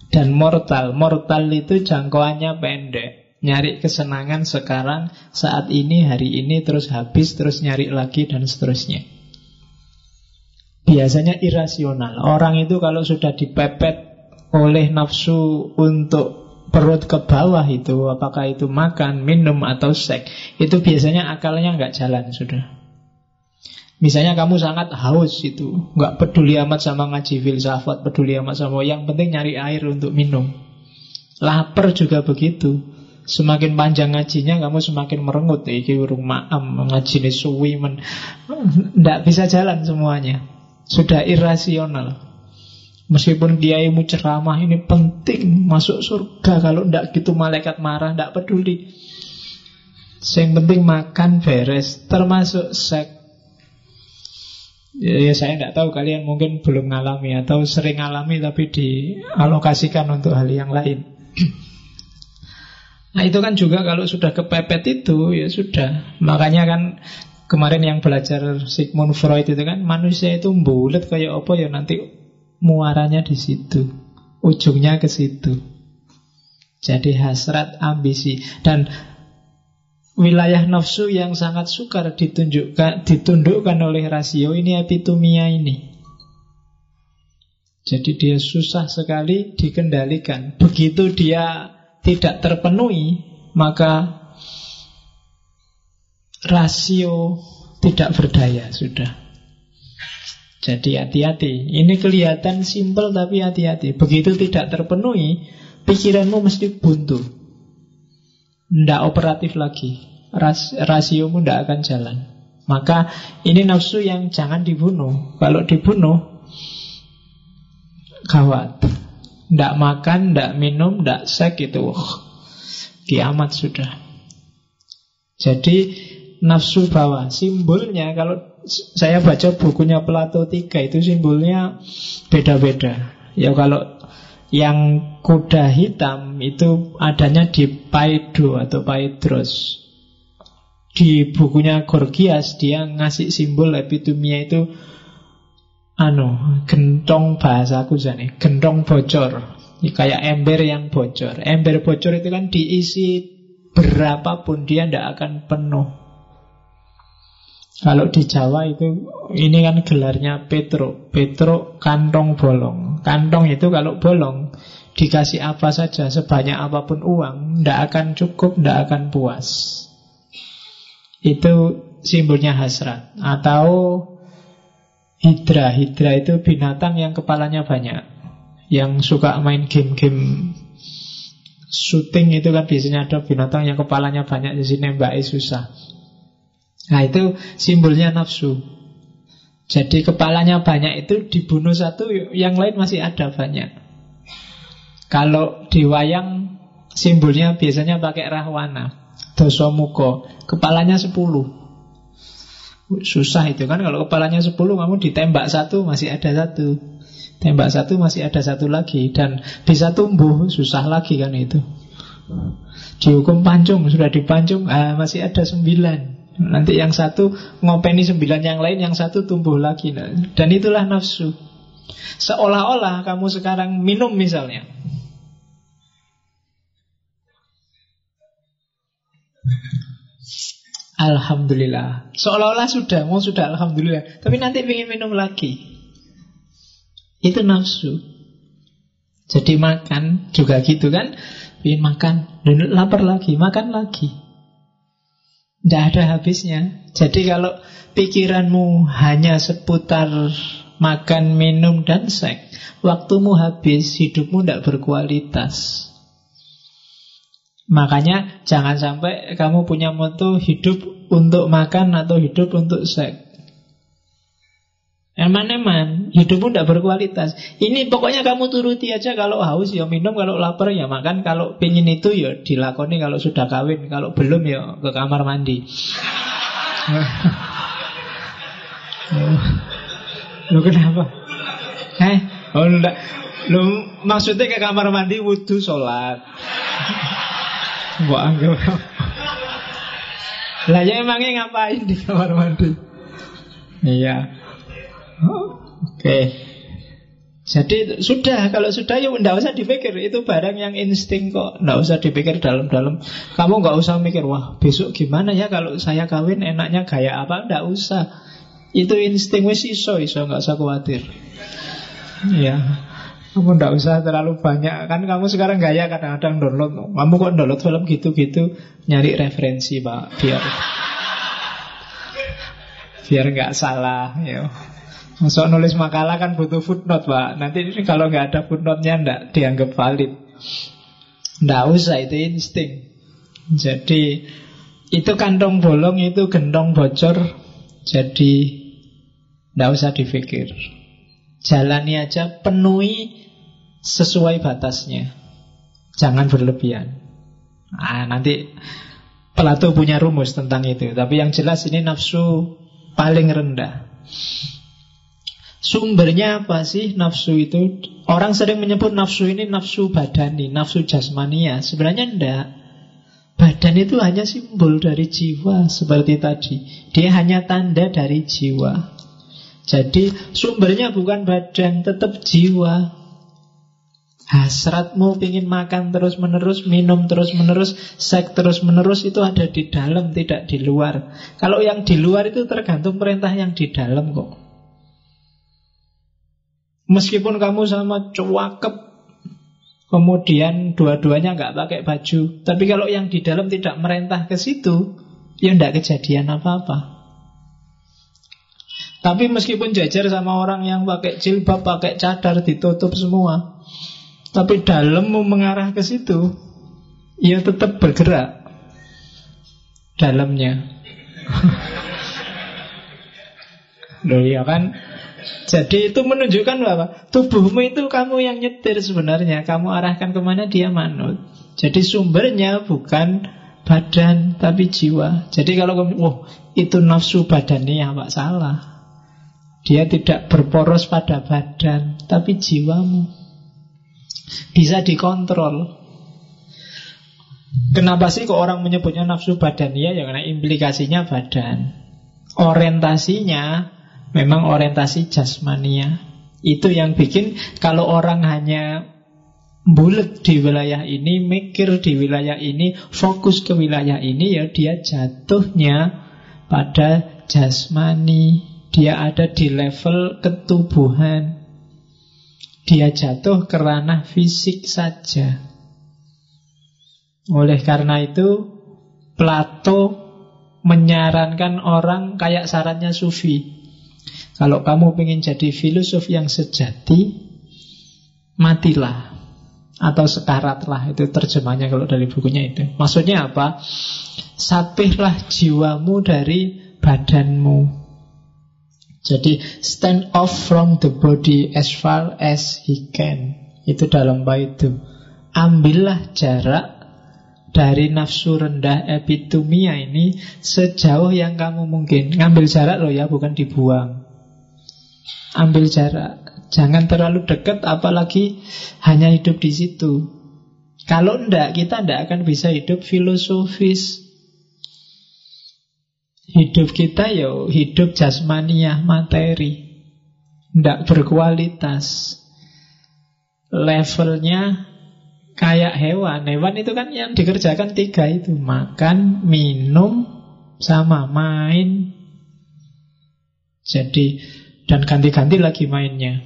dan mortal. Mortal itu jangkauannya pendek. Nyari kesenangan sekarang, saat ini, hari ini, terus habis, terus nyari lagi, dan seterusnya. Biasanya irasional. Orang itu kalau sudah dipepet oleh nafsu untuk perut ke bawah itu, apakah itu makan, minum, atau seks, itu biasanya akalnya nggak jalan sudah. Misalnya kamu sangat haus itu, nggak peduli amat sama ngaji filsafat, peduli amat sama yang penting nyari air untuk minum. Lapar juga begitu. Semakin panjang ngajinya kamu semakin merengut Iki urung maam ngaji suwi men Tidak bisa jalan semuanya Sudah irasional Meskipun kiaimu ceramah ini penting Masuk surga Kalau tidak gitu malaikat marah Tidak peduli Yang penting makan beres Termasuk seks Ya, ya saya tidak tahu kalian mungkin belum ngalami atau sering ngalami tapi dialokasikan untuk hal yang lain. Nah itu kan juga kalau sudah kepepet itu ya sudah. Makanya kan kemarin yang belajar Sigmund Freud itu kan manusia itu bulat kayak apa ya nanti muaranya di situ, ujungnya ke situ. Jadi hasrat ambisi dan wilayah nafsu yang sangat sukar ditunjukkan ditundukkan oleh rasio ini epitomia ini. Jadi dia susah sekali dikendalikan. Begitu dia tidak terpenuhi, maka rasio tidak berdaya sudah. Jadi hati-hati. Ini kelihatan simpel tapi hati-hati. Begitu tidak terpenuhi, pikiranmu mesti buntu. Tidak operatif lagi Ras, Rasiomu tidak akan jalan Maka ini nafsu yang jangan dibunuh Kalau dibunuh Gawat Tidak makan, tidak minum, tidak seks itu Kiamat sudah Jadi nafsu bawah Simbolnya kalau saya baca bukunya Plato 3 Itu simbolnya beda-beda Ya kalau Yang kuda hitam itu adanya di Paido atau Paidros. Di bukunya Gorgias dia ngasih simbol epitumia itu anu gentong bahasaku jane, gentong bocor. Ya, kayak ember yang bocor. Ember bocor itu kan diisi berapapun dia tidak akan penuh. Kalau di Jawa itu ini kan gelarnya Petro. Petro kantong bolong. Kantong itu kalau bolong dikasih apa saja sebanyak apa pun uang tidak akan cukup, tidak akan puas. Itu simbolnya hasrat atau hidra. Hidra itu binatang yang kepalanya banyak. Yang suka main game-game syuting itu kan biasanya ada binatang yang kepalanya banyak di sini mbak susah. Nah itu simbolnya nafsu. Jadi kepalanya banyak itu dibunuh satu Yang lain masih ada banyak. Kalau di wayang Simbolnya biasanya pakai rahwana Dosomuko Kepalanya sepuluh. Susah itu kan Kalau kepalanya sepuluh kamu ditembak satu Masih ada satu. Tembak satu masih ada satu lagi. Dan bisa tumbuh Susah lagi kan itu. Dihukum pancung Sudah dipancung ah, Masih ada sembilan Nanti yang satu ngopeni sembilan yang lain, yang satu tumbuh lagi. Dan itulah nafsu. Seolah-olah kamu sekarang minum misalnya. Alhamdulillah. Seolah-olah sudah, mau sudah Alhamdulillah. Tapi nanti ingin minum lagi. Itu nafsu. Jadi makan juga gitu kan. Ingin makan, lapar lagi, makan lagi. Tidak ada habisnya. Jadi kalau pikiranmu hanya seputar makan, minum, dan seks, waktumu habis, hidupmu tidak berkualitas. Makanya jangan sampai kamu punya moto hidup untuk makan atau hidup untuk seks. Eman-eman, hidupmu tidak berkualitas. Ini pokoknya kamu turuti aja kalau haus ya minum, kalau lapar ya makan, kalau pingin itu ya dilakoni kalau sudah kawin, kalau belum ya ke kamar mandi. [laughs] Lo kenapa? Eh, oh enggak. Lo maksudnya ke kamar mandi wudhu sholat. Mbak anggap Lah ya emangnya ngapain di kamar mandi? Iya. Oke. Jadi sudah, kalau sudah ya tidak usah dipikir Itu barang yang insting kok. Tidak usah dipikir dalam-dalam. Kamu nggak usah mikir, wah besok gimana ya Kalau saya kawin enaknya gaya apa? Tidak usah. Itu insting wis iso, iso nggak usah khawatir. Ya kamu tidak usah terlalu banyak. Kan kamu sekarang gaya kadang-kadang download. Kamu kok download film gitu-gitu Nyari referensi pak Biar Biar nggak salah ya Masuk nulis makalah kan butuh footnote pak. Nanti kalau nggak ada footnote-nya Nggak dianggap valid. Nggak usah itu insting. Jadi Itu kantong bolong Itu gendong bocor. Jadi Nggak usah dipikir. Jalani aja Penuhi Sesuai batasnya. Jangan berlebihan. Nah, Nanti Plato punya rumus tentang itu. Tapi yang jelas ini nafsu paling rendah Sumbernya apa sih nafsu itu? Orang sering menyebut nafsu ini nafsu badani, nafsu jasmania. Sebenarnya enggak. Badan itu hanya simbol dari jiwa seperti tadi. Dia hanya tanda dari jiwa. Jadi sumbernya bukan badan, tetap jiwa. Hasratmu ingin makan terus menerus, minum terus menerus, seks terus menerus itu ada di dalam, tidak di luar. Kalau yang di luar itu tergantung perintah yang di dalam kok. Meskipun kamu sama cewakep Kemudian dua-duanya nggak pakai baju Tapi kalau yang di dalam tidak merentah ke situ Ya tidak kejadian apa-apa. Tapi meskipun jajar sama orang yang pakai jilbab Pakai cadar ditutup semua Tapi dalam mau mengarah ke situ Ya tetap bergerak Dalamnya. [laughs] Loh ya kan jadi itu menunjukkan bahwa tubuhmu itu kamu yang nyetir sebenarnya. Kamu arahkan ke mana dia manut. Jadi sumbernya bukan badan tapi jiwa. Jadi kalau kamu, wah itu nafsu badannya Pak salah. Dia tidak berporos pada badan tapi jiwamu. Bisa dikontrol. Kenapa sih kok orang menyebutnya nafsu badaniyah? Ya karena implikasinya badan. Orientasinya memang orientasi jasmania. Itu yang bikin kalau orang hanya bulat di wilayah ini, mikir di wilayah ini, fokus ke wilayah ini, ya dia jatuhnya pada jasmani. Dia ada di level ketubuhan. Dia jatuh ke ranah fisik saja. Oleh karena itu, Plato menyarankan orang kayak sarannya Sufi. Kalau kamu ingin jadi filosof yang sejati, matilah. Atau sekaratlah, itu terjemahnya kalau dari bukunya itu. Maksudnya apa? Sapihlah jiwamu dari badanmu. Jadi stand off from the body as far as he can. Itu dalam bait itu. Ambillah jarak dari nafsu rendah epitumia ini sejauh yang kamu mungkin. Ngambil jarak loh ya, bukan dibuang. Ambil jarak. Jangan terlalu dekat apalagi hanya hidup di situ. Kalau ndak, kita ndak akan bisa hidup filosofis. Hidup kita ya hidup jasmaniah materi Tidak berkualitas Levelnya kayak hewan Hewan itu kan yang dikerjakan tiga itu Makan, minum, sama main Jadi Dan ganti-ganti lagi mainnya.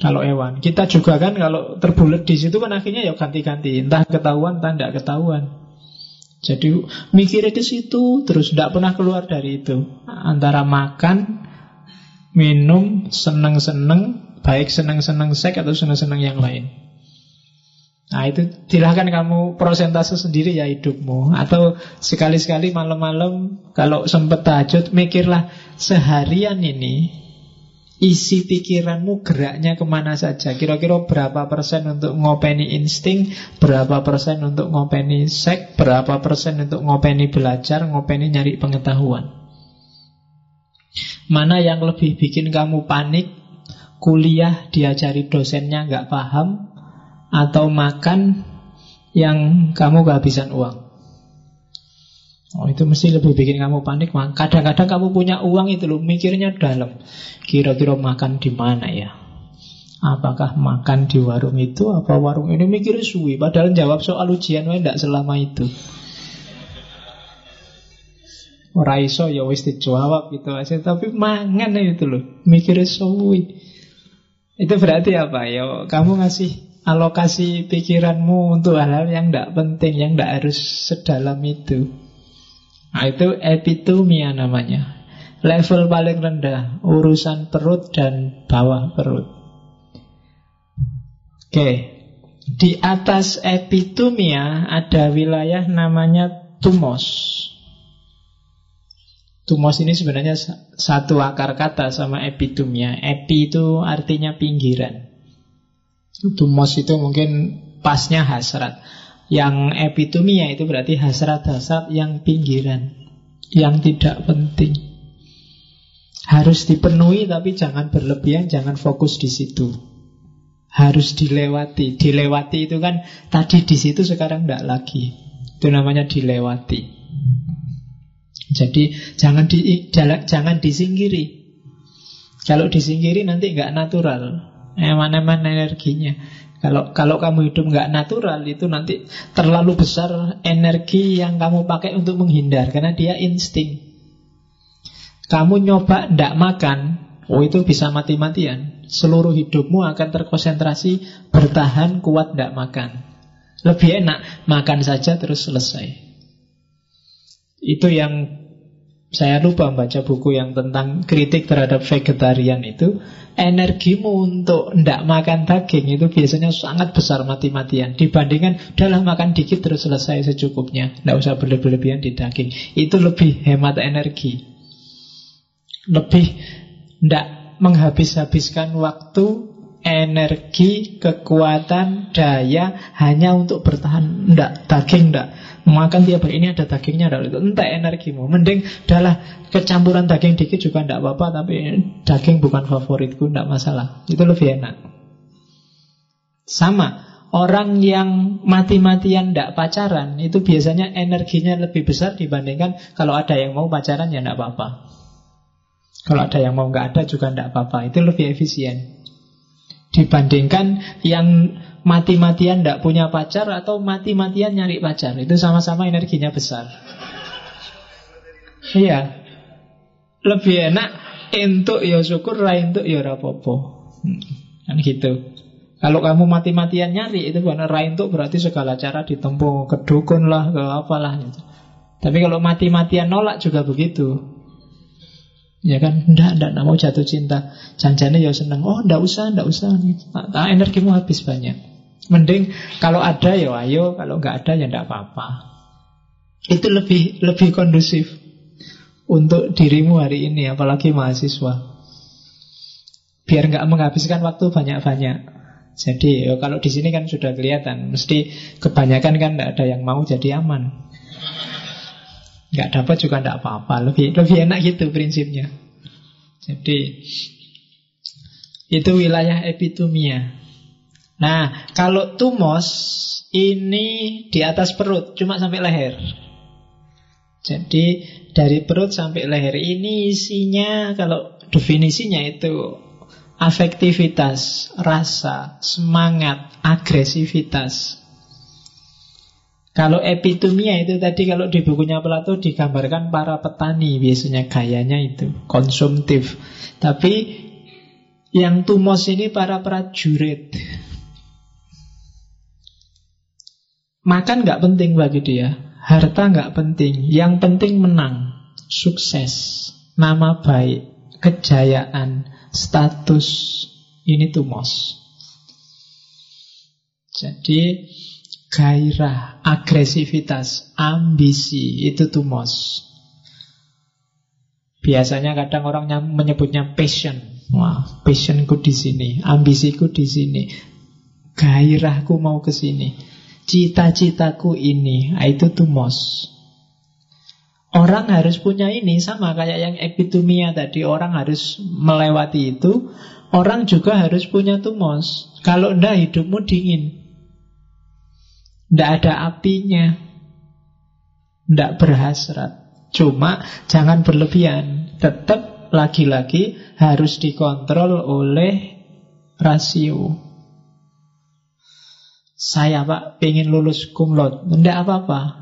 Kalau hewan. Kita juga kan kalau terbulet di situ kan akhirnya ya ganti-ganti. Entah ketahuan, entah tidak ketahuan. Jadi mikirnya ke situ terus tidak pernah keluar dari itu. Antara makan, minum, seneng-seneng, baik seneng-seneng seks atau seneng-seneng yang lain. Nah itu silahkan kamu prosentase sendiri ya hidupmu. Atau sekali-sekali malam-malam Kalau sempat tahajud mikirlah Seharian ini isi pikiranmu geraknya ke mana saja? Kira-kira berapa persen untuk ngopeni insting? Berapa persen untuk ngopeni seks? Berapa persen untuk ngopeni belajar? Ngopeni nyari pengetahuan? Mana yang lebih bikin kamu panik? Kuliah diajari dosennya nggak paham? Atau makan yang kamu kehabisan uang Oh itu mesti lebih bikin kamu panik. Kadang-kadang kamu punya uang itu loh, mikirnya dalam. Kira-kira makan di mana ya? Apakah makan di warung itu apa warung ini mikir suwi Padahal jawab soal ujian tidak selama itu Raiso ya wis dijawab gitu aja Tapi mangan itu loh Mikir suwi Itu berarti apa ya Kamu ngasih alokasi pikiranmu Untuk hal-hal yang tidak penting Yang tidak harus sedalam itu Nah itu epitumia namanya. Level paling rendah Urusan perut dan bawah perut. Oke. Di atas epitumia Ada wilayah namanya tumos. Tumos ini sebenarnya satu akar kata sama epitumia Epi itu artinya pinggiran. Tumos itu mungkin pasnya hasrat yang epitomia itu berarti hasrat-hasrat yang pinggiran Yang tidak penting. Harus dipenuhi tapi jangan berlebihan Jangan fokus di situ. Harus dilewati. Dilewati itu kan tadi di situ sekarang tidak lagi. Itu namanya dilewati. Jadi jangan di, jangan disingkiri. Kalau disingkiri nanti nggak natural. Eman-eman energinya kalau kalau kamu hidup nggak natural itu nanti terlalu besar energi yang kamu pakai untuk menghindar karena dia insting. Kamu nyoba ndak makan, oh itu bisa mati-matian. Seluruh hidupmu akan terkonsentrasi bertahan kuat ndak makan. Lebih enak makan saja terus selesai. Itu yang saya lupa baca buku yang tentang kritik terhadap vegetarian itu Energimu untuk tidak makan daging itu biasanya sangat besar mati-matian Dibandingkan dalam makan dikit terus selesai secukupnya Tidak usah berlebihan di daging Itu lebih hemat energi Lebih tidak menghabis-habiskan waktu energi, kekuatan, daya hanya untuk bertahan. Enggak, daging enggak. Makan tiap hari ini ada dagingnya ada itu. Entah energimu. Mending adalah kecampuran daging dikit juga tidak apa-apa, tapi daging bukan favoritku, tidak masalah. Itu lebih enak. Sama, orang yang mati-matian tidak pacaran itu biasanya energinya lebih besar dibandingkan kalau ada yang mau pacaran ya tidak apa-apa. Kalau ada yang mau nggak ada juga tidak apa-apa. Itu lebih efisien dibandingkan yang mati-matian tidak punya pacar atau mati-matian nyari pacar. Itu sama-sama energinya besar. Iya, lebih enak entuk ya syukur, untuk ya rapopo. Hmm, kan gitu. Kalau kamu mati-matian nyari itu bukan rain tuh berarti segala cara ditempuh ke dukun lah, ke apalah gitu. Tapi kalau mati-matian nolak juga begitu. Ya kan, ndak, ndak, mau jatuh cinta. Janjane ya seneng. Oh, ndak usah, ndak usah. Nah, energimu habis banyak. Mending kalau ada ya ayo, kalau nggak ada ya ndak apa-apa. Itu lebih lebih kondusif untuk dirimu hari ini, apalagi mahasiswa. Biar nggak menghabiskan waktu banyak-banyak. Jadi ya, kalau di sini kan sudah kelihatan, mesti kebanyakan kan tidak ada yang mau jadi aman. Nggak dapat juga tidak apa-apa, lebih lebih enak gitu prinsipnya. Jadi itu wilayah epitumia. Nah, kalau tumos ini di atas perut, cuma sampai leher. Jadi dari perut sampai leher ini isinya kalau definisinya itu afektivitas, rasa, semangat, agresivitas. Kalau epitumia itu tadi kalau di bukunya Plato digambarkan para petani biasanya gayanya itu konsumtif. Tapi yang tumos ini para prajurit. Makan nggak penting bagi dia, harta nggak penting. Yang penting menang, sukses, nama baik, kejayaan, status ini tumos. Jadi gairah, agresivitas, ambisi itu tumos. Biasanya kadang orang menyebutnya passion. Wah, passionku di sini, ambisiku di sini, gairahku mau ke sini, cita-citaku ini, ah, itu tumos. Orang harus punya ini sama kayak yang epitumia tadi. Orang harus melewati itu. Orang juga harus punya tumos. Kalau ndak hidupmu dingin. Ndak ada apinya. Ndak berhasrat. Cuma jangan berlebihan. Tetap lagi-lagi harus dikontrol oleh rasio. Saya pak pengen lulus kumlot. Ndak apa-apa.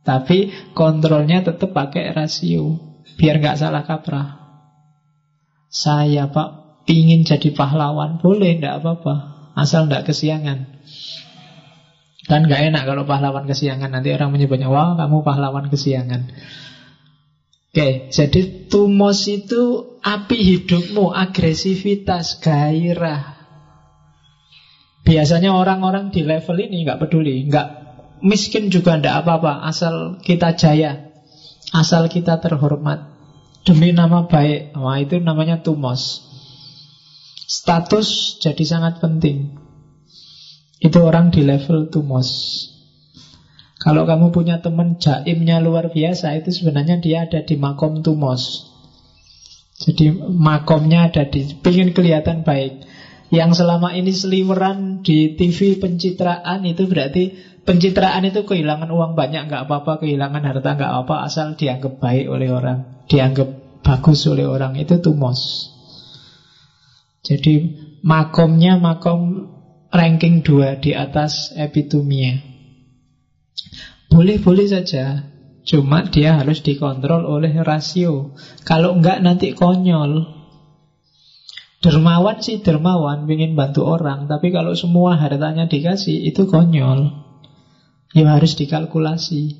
Tapi kontrolnya tetap pakai rasio Biar nggak salah kaprah Saya pak Pingin jadi pahlawan Boleh, ndak apa-apa Asal ndak kesiangan Dan nggak enak kalau pahlawan kesiangan Nanti orang menyebutnya Wah kamu pahlawan kesiangan Oke, jadi tumos itu api hidupmu, agresivitas, gairah. Biasanya orang-orang di level ini nggak peduli, nggak Miskin juga tidak apa-apa Asal kita jaya Asal kita terhormat. Demi nama baik Wah itu namanya tumos. Status jadi sangat penting. Itu orang di level tumos. Kalau kamu punya teman jaimnya luar biasa Itu sebenarnya dia ada di makom tumos. Jadi makomnya ada di Pengen kelihatan baik Yang selama ini seliweran di TV pencitraan Itu berarti Pencitraan itu kehilangan uang banyak nggak apa-apa, kehilangan harta nggak apa, asal dianggap baik oleh orang, dianggap bagus oleh orang itu tumos. Jadi makomnya makom ranking 2 di atas epitumia. Boleh-boleh saja, cuma dia harus dikontrol oleh rasio. Kalau enggak nanti konyol. Dermawan sih dermawan, ingin bantu orang, tapi kalau semua hartanya dikasih itu konyol. Ya harus dikalkulasi.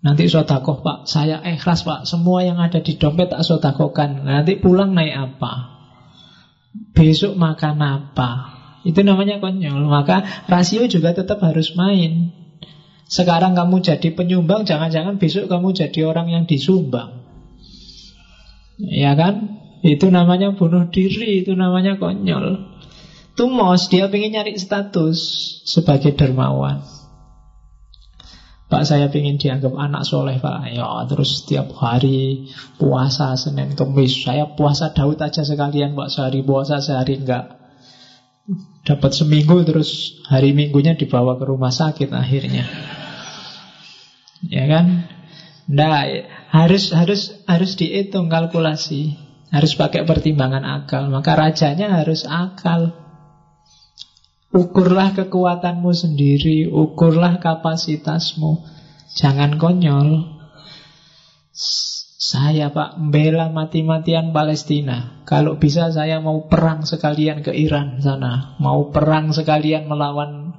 Nanti sodakoh pak, saya ikhlas pak, semua yang ada di dompet tak sodakohkan. Nanti pulang naik apa? Besok makan apa? Itu namanya konyol. Maka rasio juga tetap harus main. Sekarang kamu jadi penyumbang, jangan-jangan besok kamu jadi orang yang disumbang. Ya kan? Itu namanya bunuh diri, itu namanya konyol. Tumos, dia ingin nyari status sebagai dermawan. Pak saya ingin dianggap anak soleh Pak Ya terus setiap hari puasa Senin Kemis Saya puasa Daud aja sekalian Pak Sehari puasa sehari enggak Dapat seminggu terus hari minggunya dibawa ke rumah sakit akhirnya. Ya kan? Nah, harus harus harus dihitung kalkulasi. Harus pakai pertimbangan akal. Maka rajanya harus akal. Ukurlah kekuatanmu sendiri, ukurlah kapasitasmu. Jangan konyol. Saya pak membela mati-matian Palestina Kalau bisa saya mau perang sekalian ke Iran sana Mau perang sekalian melawan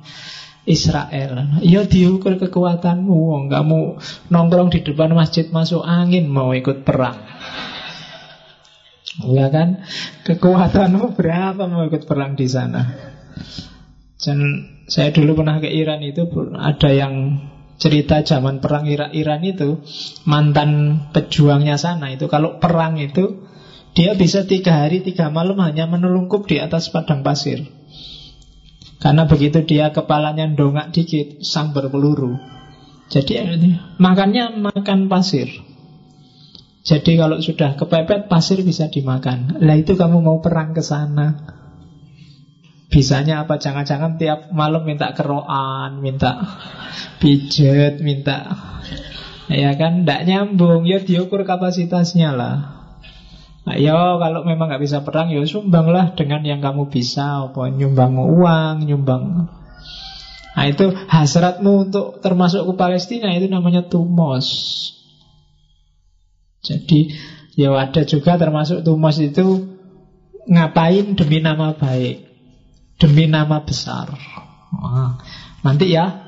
Israel Ya diukur kekuatanmu Kamu nongkrong di depan masjid masuk angin Mau ikut perang Ya kan? Kekuatanmu berapa mau ikut perang di sana? Dan saya dulu pernah ke Iran itu Ada yang cerita zaman perang Irak-Iran itu mantan pejuangnya sana itu kalau perang itu dia bisa tiga hari tiga malam hanya menelungkup di atas padang pasir. Karena begitu dia kepalanya dongak dikit sambar peluru. Jadi? makannya makan pasir jadi kalau sudah kepepet pasir bisa dimakan. Lah itu kamu mau perang ke sana. Bisanya apa? Jangan-jangan tiap malam minta keroan, minta pijet, minta Ya kan, tidak nyambung. Ya diukur kapasitasnya lah. Nah, ya kalau memang nggak bisa perang ya sumbanglah dengan yang kamu bisa. Apa? Nyumbang uang nyumbang. Nah itu hasratmu untuk termasuk ke Palestina itu namanya tumos jadi ya ada juga termasuk tumos itu ngapain demi nama baik demi nama besar. Wah, nanti ya,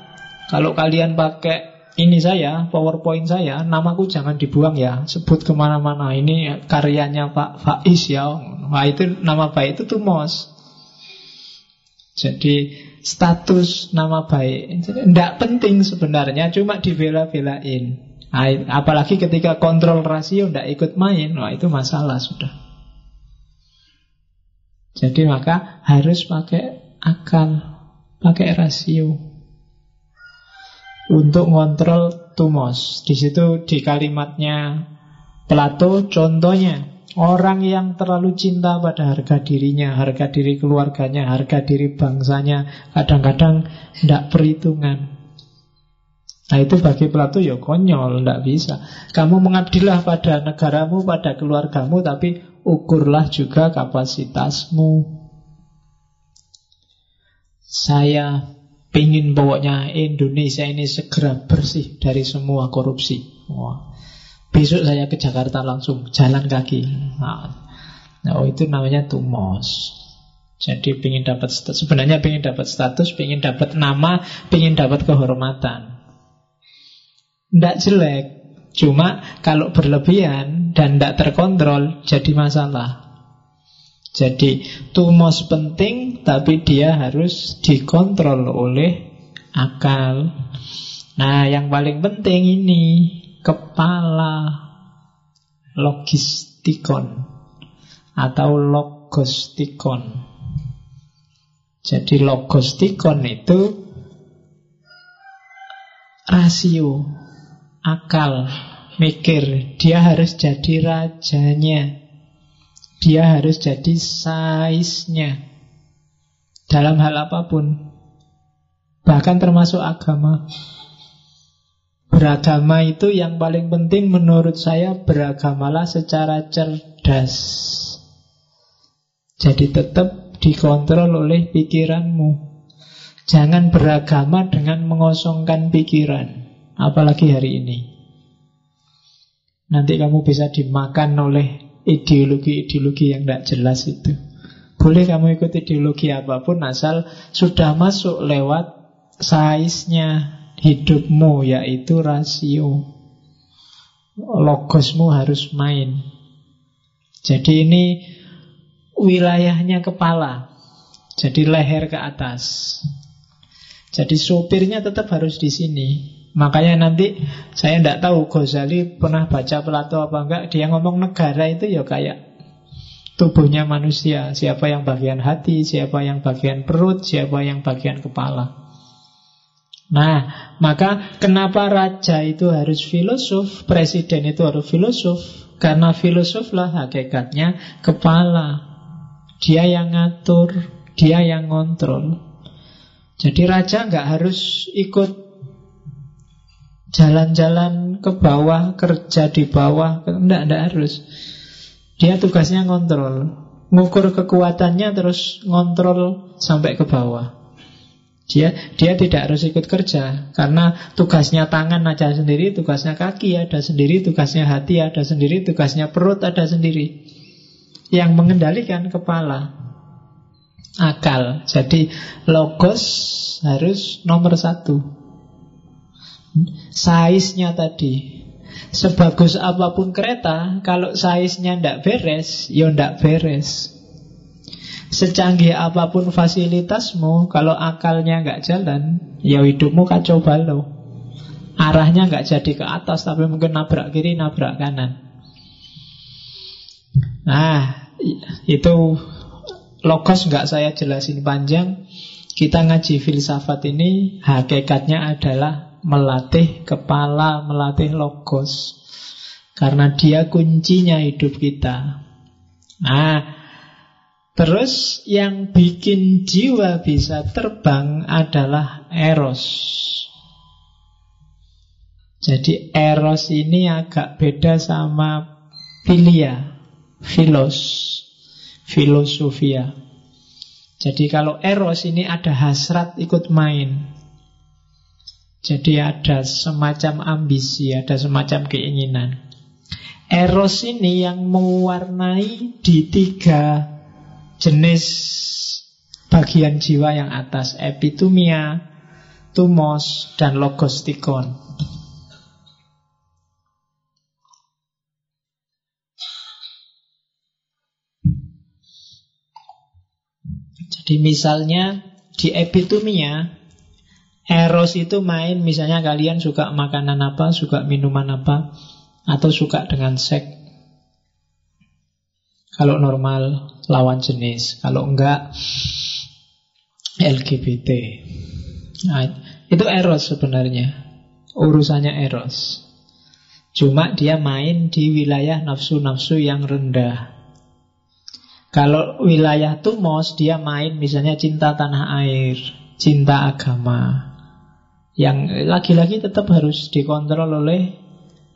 kalau kalian pakai ini saya, PowerPoint saya, namaku jangan dibuang ya, sebut ke mana-mana. Ini karyanya Pak Faiz ya. Wah itu nama baik itu tuh mos. Jadi status nama baik tidak penting sebenarnya, cuma dibela-belain. Apalagi ketika kontrol rasio tidak ikut main, wah itu masalah sudah. Jadi maka harus pakai akal, pakai rasio untuk ngontrol tumos. Di situ di kalimatnya Plato contohnya Orang yang terlalu cinta pada harga dirinya, harga diri keluarganya, harga diri bangsanya, kadang-kadang tidak perhitungan. Nah itu bagi Plato ya konyol, tidak bisa. Kamu mengabdilah pada negaramu, pada keluargamu, tapi ukurlah juga kapasitasmu. Saya ingin pokoknya Indonesia ini segera bersih dari semua korupsi. Wah. Besok saya ke Jakarta langsung jalan kaki. Nah, oh itu namanya tumos. Jadi ingin dapat sebenarnya ingin dapat status, ingin dapat nama, ingin dapat kehormatan. Tidak jelek, cuma kalau berlebihan dan tidak terkontrol jadi masalah. Jadi tumos penting tapi dia harus dikontrol oleh akal. Nah, yang paling penting ini kepala logistikon atau logostikon. Jadi logostikon itu rasio akal mikir. Dia harus jadi rajanya. Dia harus jadi saiznya. Dalam hal apa pun. Bahkan termasuk agama. Beragama itu yang paling penting menurut saya beragamalah secara cerdas. Jadi tetap dikontrol oleh pikiranmu. Jangan beragama dengan mengosongkan pikiran Apalagi hari ini Nanti kamu bisa dimakan oleh ideologi-ideologi yang tidak jelas itu. Boleh kamu ikut ideologi apa pun asal sudah masuk lewat size-nya hidupmu yaitu rasio. Logosmu harus main. Jadi ini wilayahnya kepala. Jadi leher ke atas. Jadi sopirnya tetap harus di sini. Makanya nanti saya tidak tahu Ghazali pernah baca Plato apa enggak Dia ngomong negara itu ya kayak tubuhnya manusia Siapa yang bagian hati, siapa yang bagian perut, siapa yang bagian kepala Nah, maka kenapa raja itu harus filosof, presiden itu harus filosof? Karena filosof lah hakikatnya kepala. Dia yang ngatur, Dia yang ngontrol. Jadi raja nggak harus ikut jalan-jalan ke bawah, kerja di bawah, enggak, enggak harus. Dia tugasnya ngontrol, ngukur kekuatannya terus ngontrol sampai ke bawah. Dia dia tidak harus ikut kerja karena tugasnya tangan aja sendiri, tugasnya kaki ada sendiri, tugasnya hati ada sendiri, tugasnya perut ada sendiri. Yang mengendalikan kepala, akal. Jadi logos harus nomor satu. Size-nya tadi. Sebagus apa pun kereta, kalau size-nya tidak beres, ya tidak beres. Secanggih apa pun fasilitasmu, kalau akalnya nggak jalan, ya hidupmu kacau balau. Arahnya nggak jadi ke atas, tapi mungkin nabrak kiri, nabrak kanan. Nah, itu logos nggak saya jelasin panjang. Kita ngaji filsafat ini hakikatnya adalah melatih kepala, melatih logos. Karena dia kuncinya hidup kita. Nah, Terus yang bikin jiwa bisa terbang adalah eros. Jadi eros ini agak beda sama filia, filos, filosofia. Jadi kalau eros ini ada hasrat ikut main. Jadi ada semacam ambisi, ada semacam keinginan. Eros ini yang mewarnai di tiga jenis bagian jiwa yang atas epitumia, tumos, dan logostikon. Jadi misalnya di epitumia Eros itu main misalnya kalian suka makanan apa, suka minuman apa Atau suka dengan seks kalau normal lawan jenis, kalau enggak LGBT. Nah, itu eros sebenarnya. Urusannya eros. Cuma dia main di wilayah nafsu-nafsu yang rendah. Kalau wilayah tumos dia main misalnya cinta tanah air, cinta agama. Yang lagi-lagi tetap harus dikontrol oleh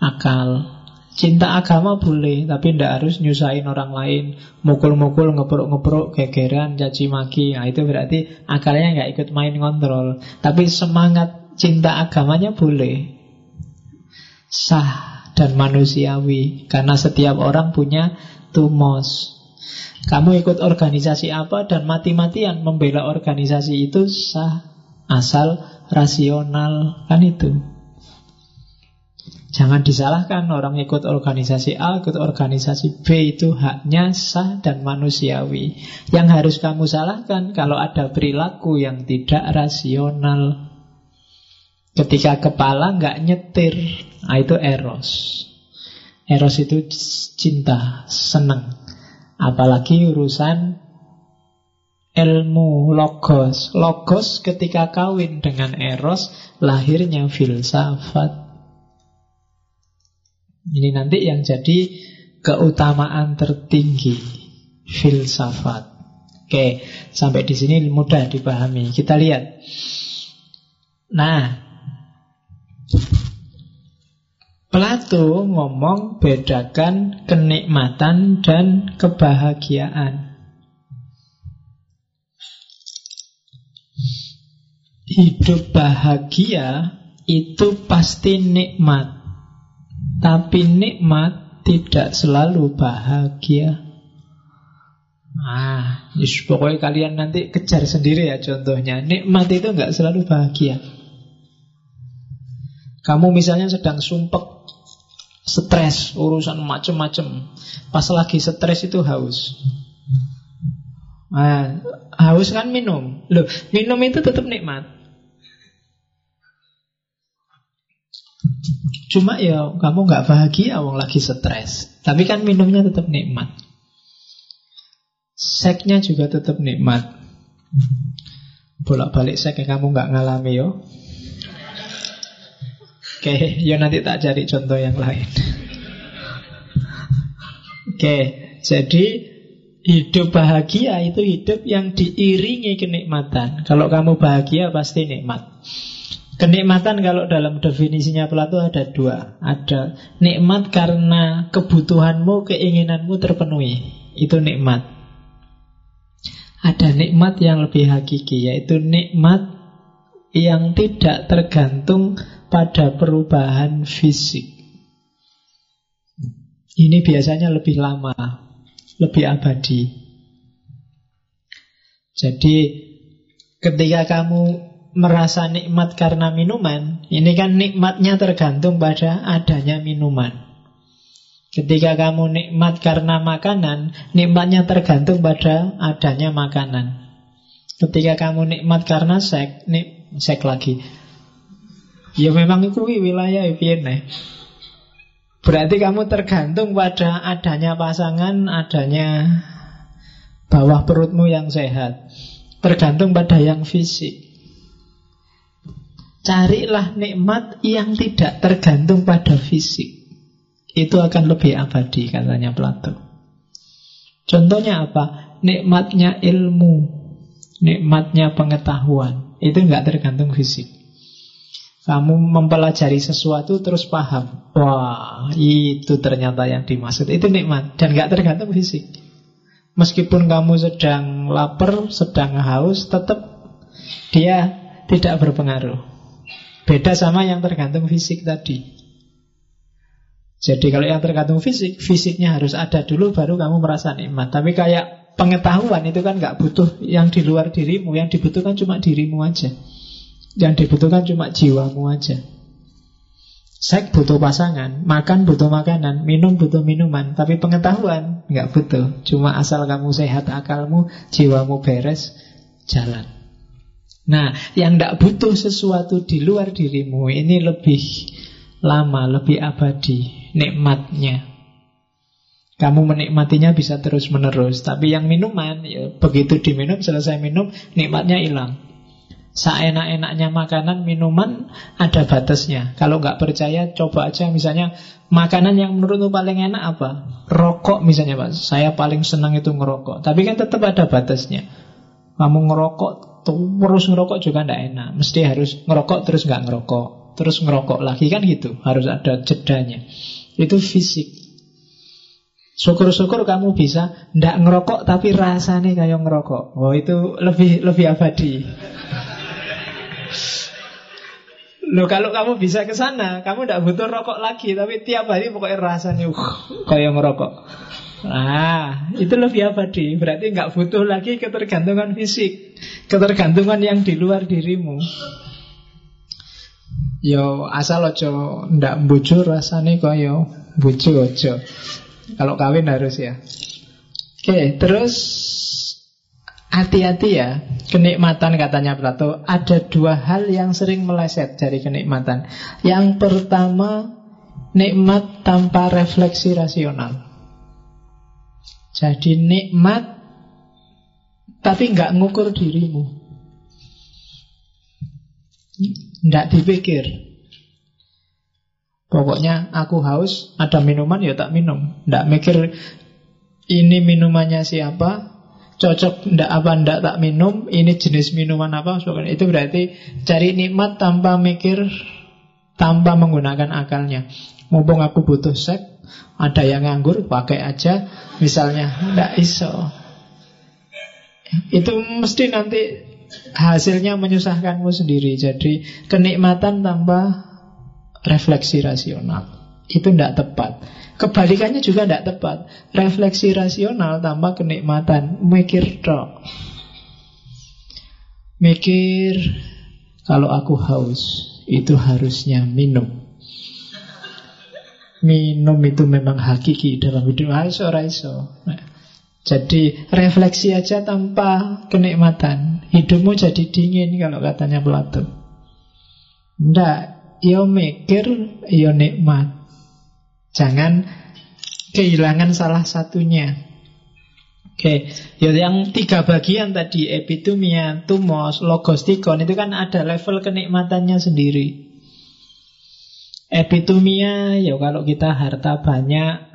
akal. Cinta agama boleh, tapi tidak harus nyusahin orang lain. Mukul-mukul, ngepruk-ngepruk, gegeran, caci maki. Nah, itu berarti akalnya nggak ikut main kontrol. Tapi semangat cinta agamanya boleh. Sah dan manusiawi. Karena setiap orang punya tumos. Kamu ikut organisasi apa dan mati-matian membela organisasi itu sah. Asal rasional. Kan itu. Jangan disalahkan orang ikut organisasi A, ikut organisasi B itu haknya sah dan manusiawi. Yang harus kamu salahkan kalau ada perilaku yang tidak rasional. Ketika kepala nggak nyetir, nah itu eros. Eros itu cinta, senang. Apalagi urusan ilmu logos. Logos ketika kawin dengan eros, lahirnya filsafat. Ini nanti yang jadi keutamaan tertinggi filsafat. Oke, sampai di sini mudah dipahami. Kita lihat. Nah, Plato ngomong bedakan kenikmatan dan kebahagiaan. Hidup bahagia itu pasti nikmat. Tapi nikmat tidak selalu bahagia. Ah, yes, pokoknya kalian nanti kejar sendiri ya contohnya. Nikmat itu nggak selalu bahagia. Kamu misalnya sedang sumpek, stres, urusan macem-macem. Pas lagi stres itu haus. Nah, haus kan minum. Loh, minum itu tetap nikmat. Cuma ya kamu nggak bahagia wong lagi stres. Tapi kan minumnya tetap nikmat. Seknya juga tetap nikmat. Bolak-balik sek kamu nggak ngalami yo. Oke, ya nanti tak cari contoh yang lain. Oke, jadi hidup bahagia itu hidup yang diiringi kenikmatan. Kalau kamu bahagia pasti nikmat. Kenikmatan kalau dalam definisinya Plato ada dua. Ada nikmat karena kebutuhanmu, keinginanmu terpenuhi. Itu nikmat. Ada nikmat yang lebih hakiki, yaitu nikmat yang tidak tergantung pada perubahan fisik. Ini biasanya lebih lama, lebih abadi. Jadi ketika kamu merasa nikmat karena minuman, ini kan nikmatnya tergantung pada adanya minuman. Ketika kamu nikmat karena makanan, nikmatnya tergantung pada adanya makanan. Ketika kamu nikmat karena seks, nik, seks lagi. Ya memang itu wilayah piye Berarti kamu tergantung pada adanya pasangan, adanya bawah perutmu yang sehat. Tergantung pada yang fisik. Carilah nikmat yang tidak tergantung pada fisik. Itu akan lebih abadi katanya Plato. Contohnya apa? Nikmatnya ilmu, nikmatnya pengetahuan. Itu nggak tergantung fisik. Kamu mempelajari sesuatu terus paham. Wah, itu ternyata yang dimaksud. Itu nikmat dan gak tergantung fisik. Meskipun kamu sedang lapar, sedang haus, tetap dia tidak berpengaruh. Beda sama yang tergantung fisik tadi. Jadi kalau yang tergantung fisik, fisiknya harus ada dulu baru kamu merasa nikmat. Tapi kayak pengetahuan itu kan gak butuh yang di luar dirimu, yang dibutuhkan cuma dirimu aja. Yang dibutuhkan cuma jiwamu aja. Seks butuh pasangan, makan butuh makanan, minum butuh minuman, tapi pengetahuan nggak butuh. Cuma asal kamu sehat akalmu, jiwamu beres, jalan. Nah, yang tidak butuh sesuatu di luar dirimu ini lebih lama, lebih abadi nikmatnya. Kamu menikmatinya bisa terus menerus, tapi yang minuman, ya, begitu diminum selesai minum, nikmatnya hilang. Seenak-enaknya makanan, minuman ada batasnya. Kalau nggak percaya, coba aja misalnya makanan yang menurutmu paling enak apa? Rokok misalnya Pak. Saya paling senang itu ngerokok. Tapi kan tetap ada batasnya. Kamu ngerokok terus ngerokok juga nggak enak. Mesti harus ngerokok terus nggak ngerokok. Terus ngerokok lagi kan gitu. Harus ada jedanya. Itu fisik. Syukur-syukur kamu bisa ndak ngerokok tapi rasanya kayak ngerokok. Oh itu lebih lebih abadi. Loh kalau kamu bisa ke sana, kamu tidak butuh rokok lagi, tapi tiap hari pokoknya rasanya uh, kayak ngerokok. Ah, itu lebih abadi. Berarti nggak butuh lagi ketergantungan fisik, ketergantungan yang di luar dirimu. Yo asal ojo ndak bujur rasanya kaya bujur ojo. Kalau kawin harus ya. Oke, terus Hati-hati ya, kenikmatan katanya Plato Ada dua hal yang sering meleset dari kenikmatan Yang pertama, nikmat tanpa refleksi rasional Jadi nikmat Tapi nggak ngukur dirimu. Nggak dipikir. Pokoknya aku haus, ada minuman ya tak minum. Nggak mikir ini minumannya siapa cocok ndak apa ndak tak minum, ini jenis minuman apa, itu berarti cari nikmat tanpa mikir, tanpa menggunakan akalnya. Mumpung aku butuh seks, ada yang nganggur, pakai aja, misalnya ndak iso. Itu mesti nanti hasilnya menyusahkanmu sendiri. Jadi kenikmatan tanpa refleksi rasional itu tidak tepat. Kebalikannya juga tidak tepat. Refleksi rasional tanpa kenikmatan, mikir dok. Mikir kalau aku haus, itu harusnya minum. Minum itu memang hakiki dalam hidup Aiso, raiso. Nah, jadi refleksi aja tanpa kenikmatan. Hidupmu jadi dingin kalau katanya Plato. Tidak, yo mikir, yo nikmat. Jangan kehilangan salah satunya. Oke, ya yang tiga bagian tadi epitumia, tumos, logostikon itu kan ada level kenikmatannya sendiri. Epitumia ya kalau kita harta banyak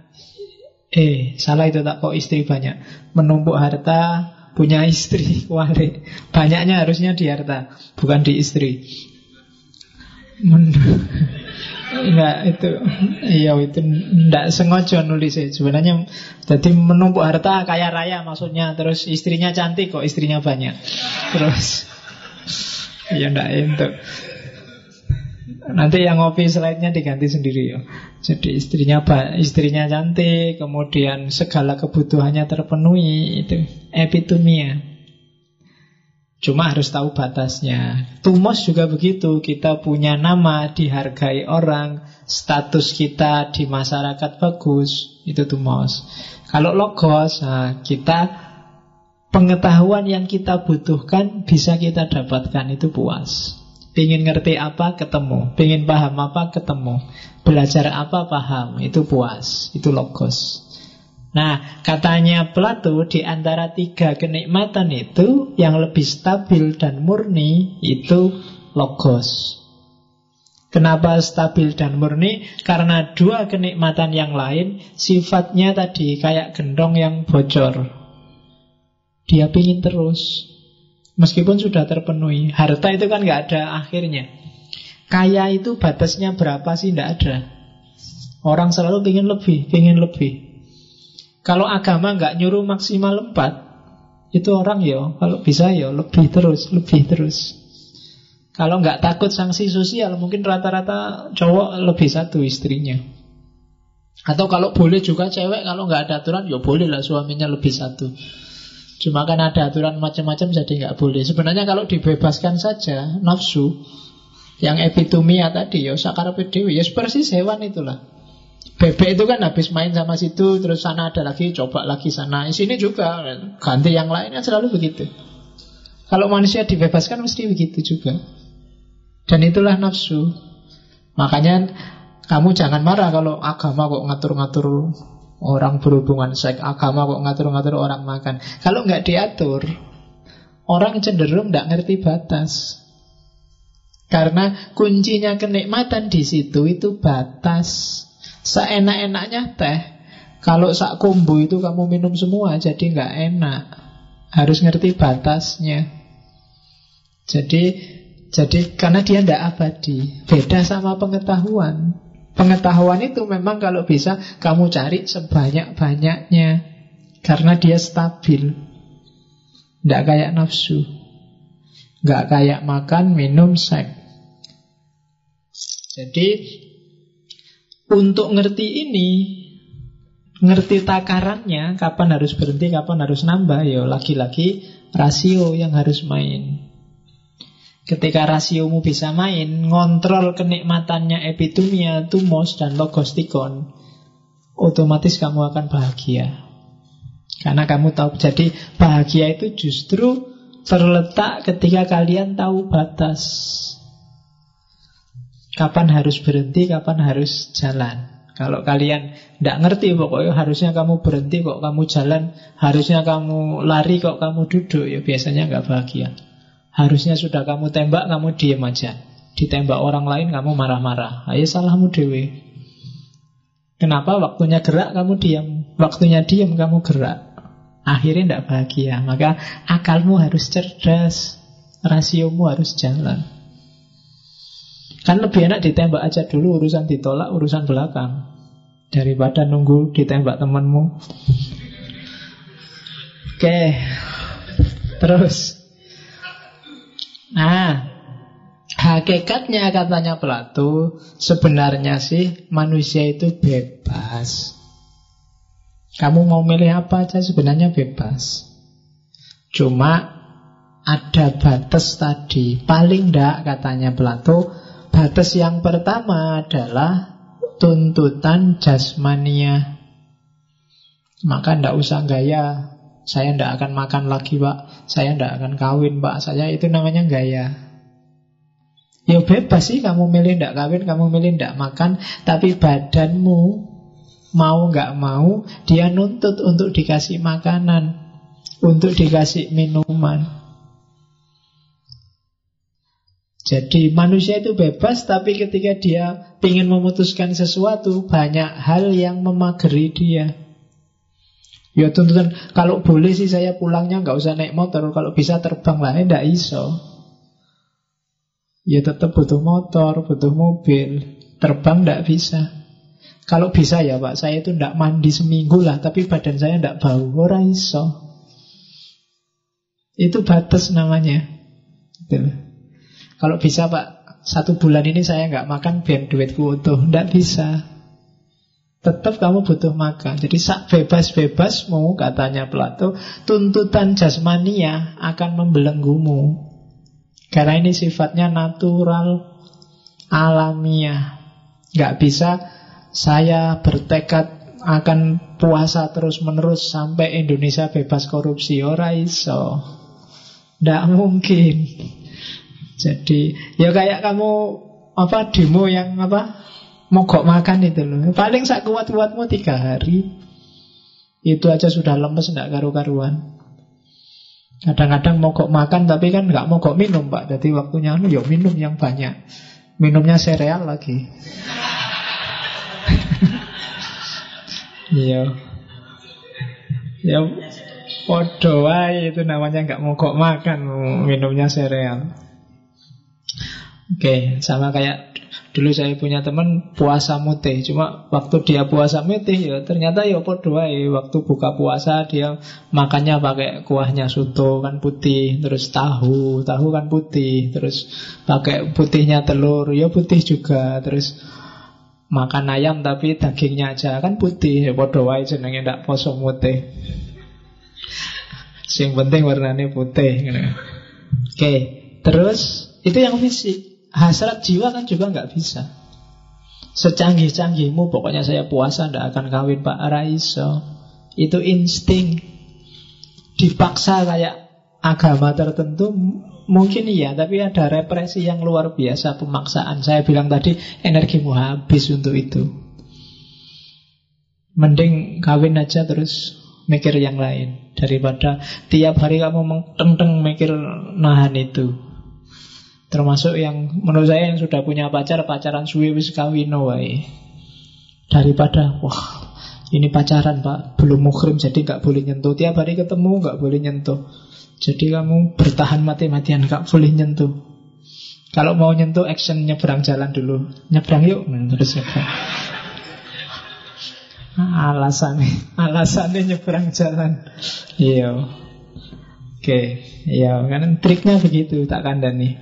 Eh, salah itu tak kok istri banyak. Menumpuk harta, punya istri, [laughs] wale. Banyaknya harusnya di harta, bukan di istri. Men [laughs] Enggak itu Iya itu Enggak sengaja nulis Sebenarnya Jadi menumpuk harta kaya raya maksudnya Terus istrinya cantik kok istrinya banyak Terus [laughs] Ya enggak itu Nanti yang ngopi slide-nya diganti sendiri ya. Jadi istrinya istrinya cantik, kemudian segala kebutuhannya terpenuhi itu epitomia. Cuma harus tahu batasnya. Tumos juga begitu. Kita punya nama, dihargai orang, status kita di masyarakat bagus, itu tumos. Kalau logos, nah, kita pengetahuan yang kita butuhkan bisa kita dapatkan itu puas. Pingin ngerti apa, ketemu. Pingin paham apa, ketemu. Belajar apa, paham. Itu puas. Itu logos. Nah, katanya Plato di antara tiga kenikmatan itu yang lebih stabil dan murni itu logos. Kenapa stabil dan murni? Karena dua kenikmatan yang lain sifatnya tadi kayak gendong yang bocor. Dia pingin terus. Meskipun sudah terpenuhi Harta itu kan nggak ada akhirnya. Kaya itu batasnya berapa sih? Tidak ada. Orang selalu ingin lebih, ingin lebih. Kalau agama nggak nyuruh maksimal empat Itu orang ya, kalau bisa ya lebih terus, lebih terus. Kalau nggak takut sanksi sosial Mungkin rata-rata cowok lebih satu istrinya. Atau kalau boleh juga cewek Kalau nggak ada aturan ya boleh lah suaminya lebih satu Cuma kan ada aturan macam-macam jadi nggak boleh. Sebenarnya kalau dibebaskan saja nafsu yang epitomia tadi ya sakar dewi ya persis hewan itulah. Bebek itu kan habis main sama situ terus sana ada lagi coba lagi sana. Di sini juga ganti yang lainnya selalu begitu. Kalau manusia dibebaskan mesti begitu juga. Dan itulah nafsu. Makanya kamu jangan marah kalau agama kok ngatur-ngatur Orang berhubungan seks agama kok ngatur-ngatur orang makan. Kalau nggak diatur, orang cenderung nggak ngerti batas. Karena kuncinya kenikmatan di situ itu batas. Seenak-enaknya teh, kalau sak kumbu itu kamu minum semua, jadi nggak enak. Harus ngerti batasnya. Jadi, jadi karena dia tidak abadi, beda sama pengetahuan. Pengetahuan itu memang kalau bisa kamu cari sebanyak-banyaknya. Karena dia stabil. Tidak kayak nafsu. Tidak kayak makan, minum, seks. Jadi Untuk ngerti ini Ngerti takarannya Kapan harus berhenti, kapan harus nambah Ya lagi-lagi rasio yang harus main Ketika rasiomu bisa main, ngontrol kenikmatannya epitumia, tumos, dan logostikon, otomatis kamu akan bahagia. Karena kamu tahu, jadi bahagia itu justru terletak ketika kalian tahu batas. Kapan harus berhenti, kapan harus jalan. Kalau kalian tidak ngerti pokoknya harusnya kamu berhenti kok kamu jalan, harusnya kamu lari kok kamu duduk, ya biasanya nggak bahagia. Harusnya sudah kamu tembak, kamu diem aja. Ditembak orang lain, kamu marah-marah. Ayo salahmu dewe. Kenapa waktunya gerak, kamu diam. Waktunya diam, kamu gerak. Akhirnya tidak bahagia. Maka akalmu harus cerdas. Rasiomu harus jalan. Kan lebih enak ditembak aja dulu urusan ditolak, urusan belakang. Daripada nunggu ditembak temanmu. Oke. Terus. Nah, hakikatnya katanya Plato, sebenarnya sih manusia itu bebas. Kamu mau milih apa aja sebenarnya bebas. Cuma ada batas tadi. Paling ndak katanya Plato, batas yang pertama adalah tuntutan jasmania. Maka ndak usah gaya saya tidak akan makan lagi pak. Saya tidak akan kawin pak. Saya itu namanya gaya. Ya bebas sih kamu milih tidak kawin Kamu milih tidak makan Tapi badanmu Mau nggak mau Dia nuntut untuk dikasih makanan Untuk dikasih minuman. Jadi manusia itu bebas Tapi ketika dia ingin memutuskan sesuatu Banyak hal yang memageri dia Ya tuntutan kalau boleh sih saya pulangnya nggak usah naik motor, kalau bisa terbang lah, enggak iso. Ya tetap butuh motor, butuh mobil, terbang nggak bisa. Kalau bisa ya Pak, saya itu ndak mandi seminggu lah, tapi badan saya ndak bau, ora iso. Itu batas namanya. Kalau bisa Pak, satu bulan ini saya nggak makan biar duitku utuh, ndak bisa. Tetap kamu butuh makan. Jadi sak bebas mau katanya Plato, tuntutan jasmania akan membelenggumu. Karena ini sifatnya natural, alamiah. Gak bisa saya bertekad akan puasa terus-menerus sampai Indonesia bebas korupsi. Ora iso. Nggak mungkin. Jadi ya kayak kamu apa demo yang apa mogok makan itu loh. Paling sak kuat-kuatmu tiga hari. Itu aja sudah lemes nggak karu-karuan. Kadang-kadang mogok makan tapi kan nggak mogok minum pak. Jadi waktunya anu ya minum yang banyak. Minumnya sereal lagi. Iya. ya podo itu namanya nggak mogok makan minumnya sereal. Oke, sama kayak Dulu saya punya teman puasa mutih, cuma waktu dia puasa mutih ya ternyata ya podo waktu buka puasa dia makannya pakai kuahnya soto kan putih, terus tahu, tahu kan putih, terus pakai putihnya telur, ya putih juga, terus makan ayam tapi dagingnya aja kan putih, ya podo wae jenenge ndak poso mutih. Yang penting warnanya putih. Oke, terus itu yang fisik. Hasrat jiwa kan juga nggak bisa. Secanggih-canggihmu pokoknya saya puasa ndak akan kawin Pak Raiso. Itu insting. Dipaksa kayak agama tertentu mungkin iya, tapi ada represi yang luar biasa pemaksaan. Saya bilang tadi energimu habis untuk itu. Mending kawin aja terus mikir yang lain daripada tiap hari kamu mengteng mikir nahan itu. Termasuk yang menurut saya yang sudah punya pacar Pacaran suwi wis kawino wae. Daripada Wah ini pacaran pak. Belum muhrim jadi nggak boleh nyentuh. Tiap hari ketemu nggak boleh nyentuh. Jadi kamu bertahan mati-matian nggak boleh nyentuh. Kalau mau nyentuh action nyebrang jalan dulu. Nyebrang yuk Terus nyebrang Alasannya Alasannya nyebrang jalan. Iya. Oke, ya kan triknya begitu tak kandani.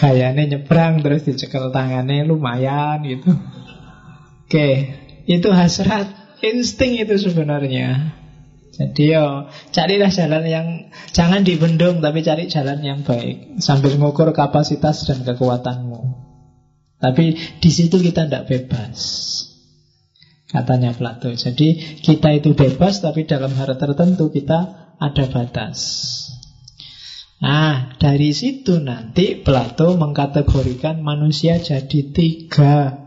Kayaknya nyebrang terus dicekel tangannya lumayan gitu. Oke, itu hasrat, insting itu sebenarnya. Jadi yo carilah jalan yang jangan dibendung tapi cari jalan yang baik sambil mengukur kapasitas dan kekuatanmu. Tapi di situ kita tidak bebas. Katanya Plato. Jadi kita itu bebas tapi dalam hal tertentu kita ada batas. Nah, dari situ nanti Plato mengkategorikan manusia jadi tiga.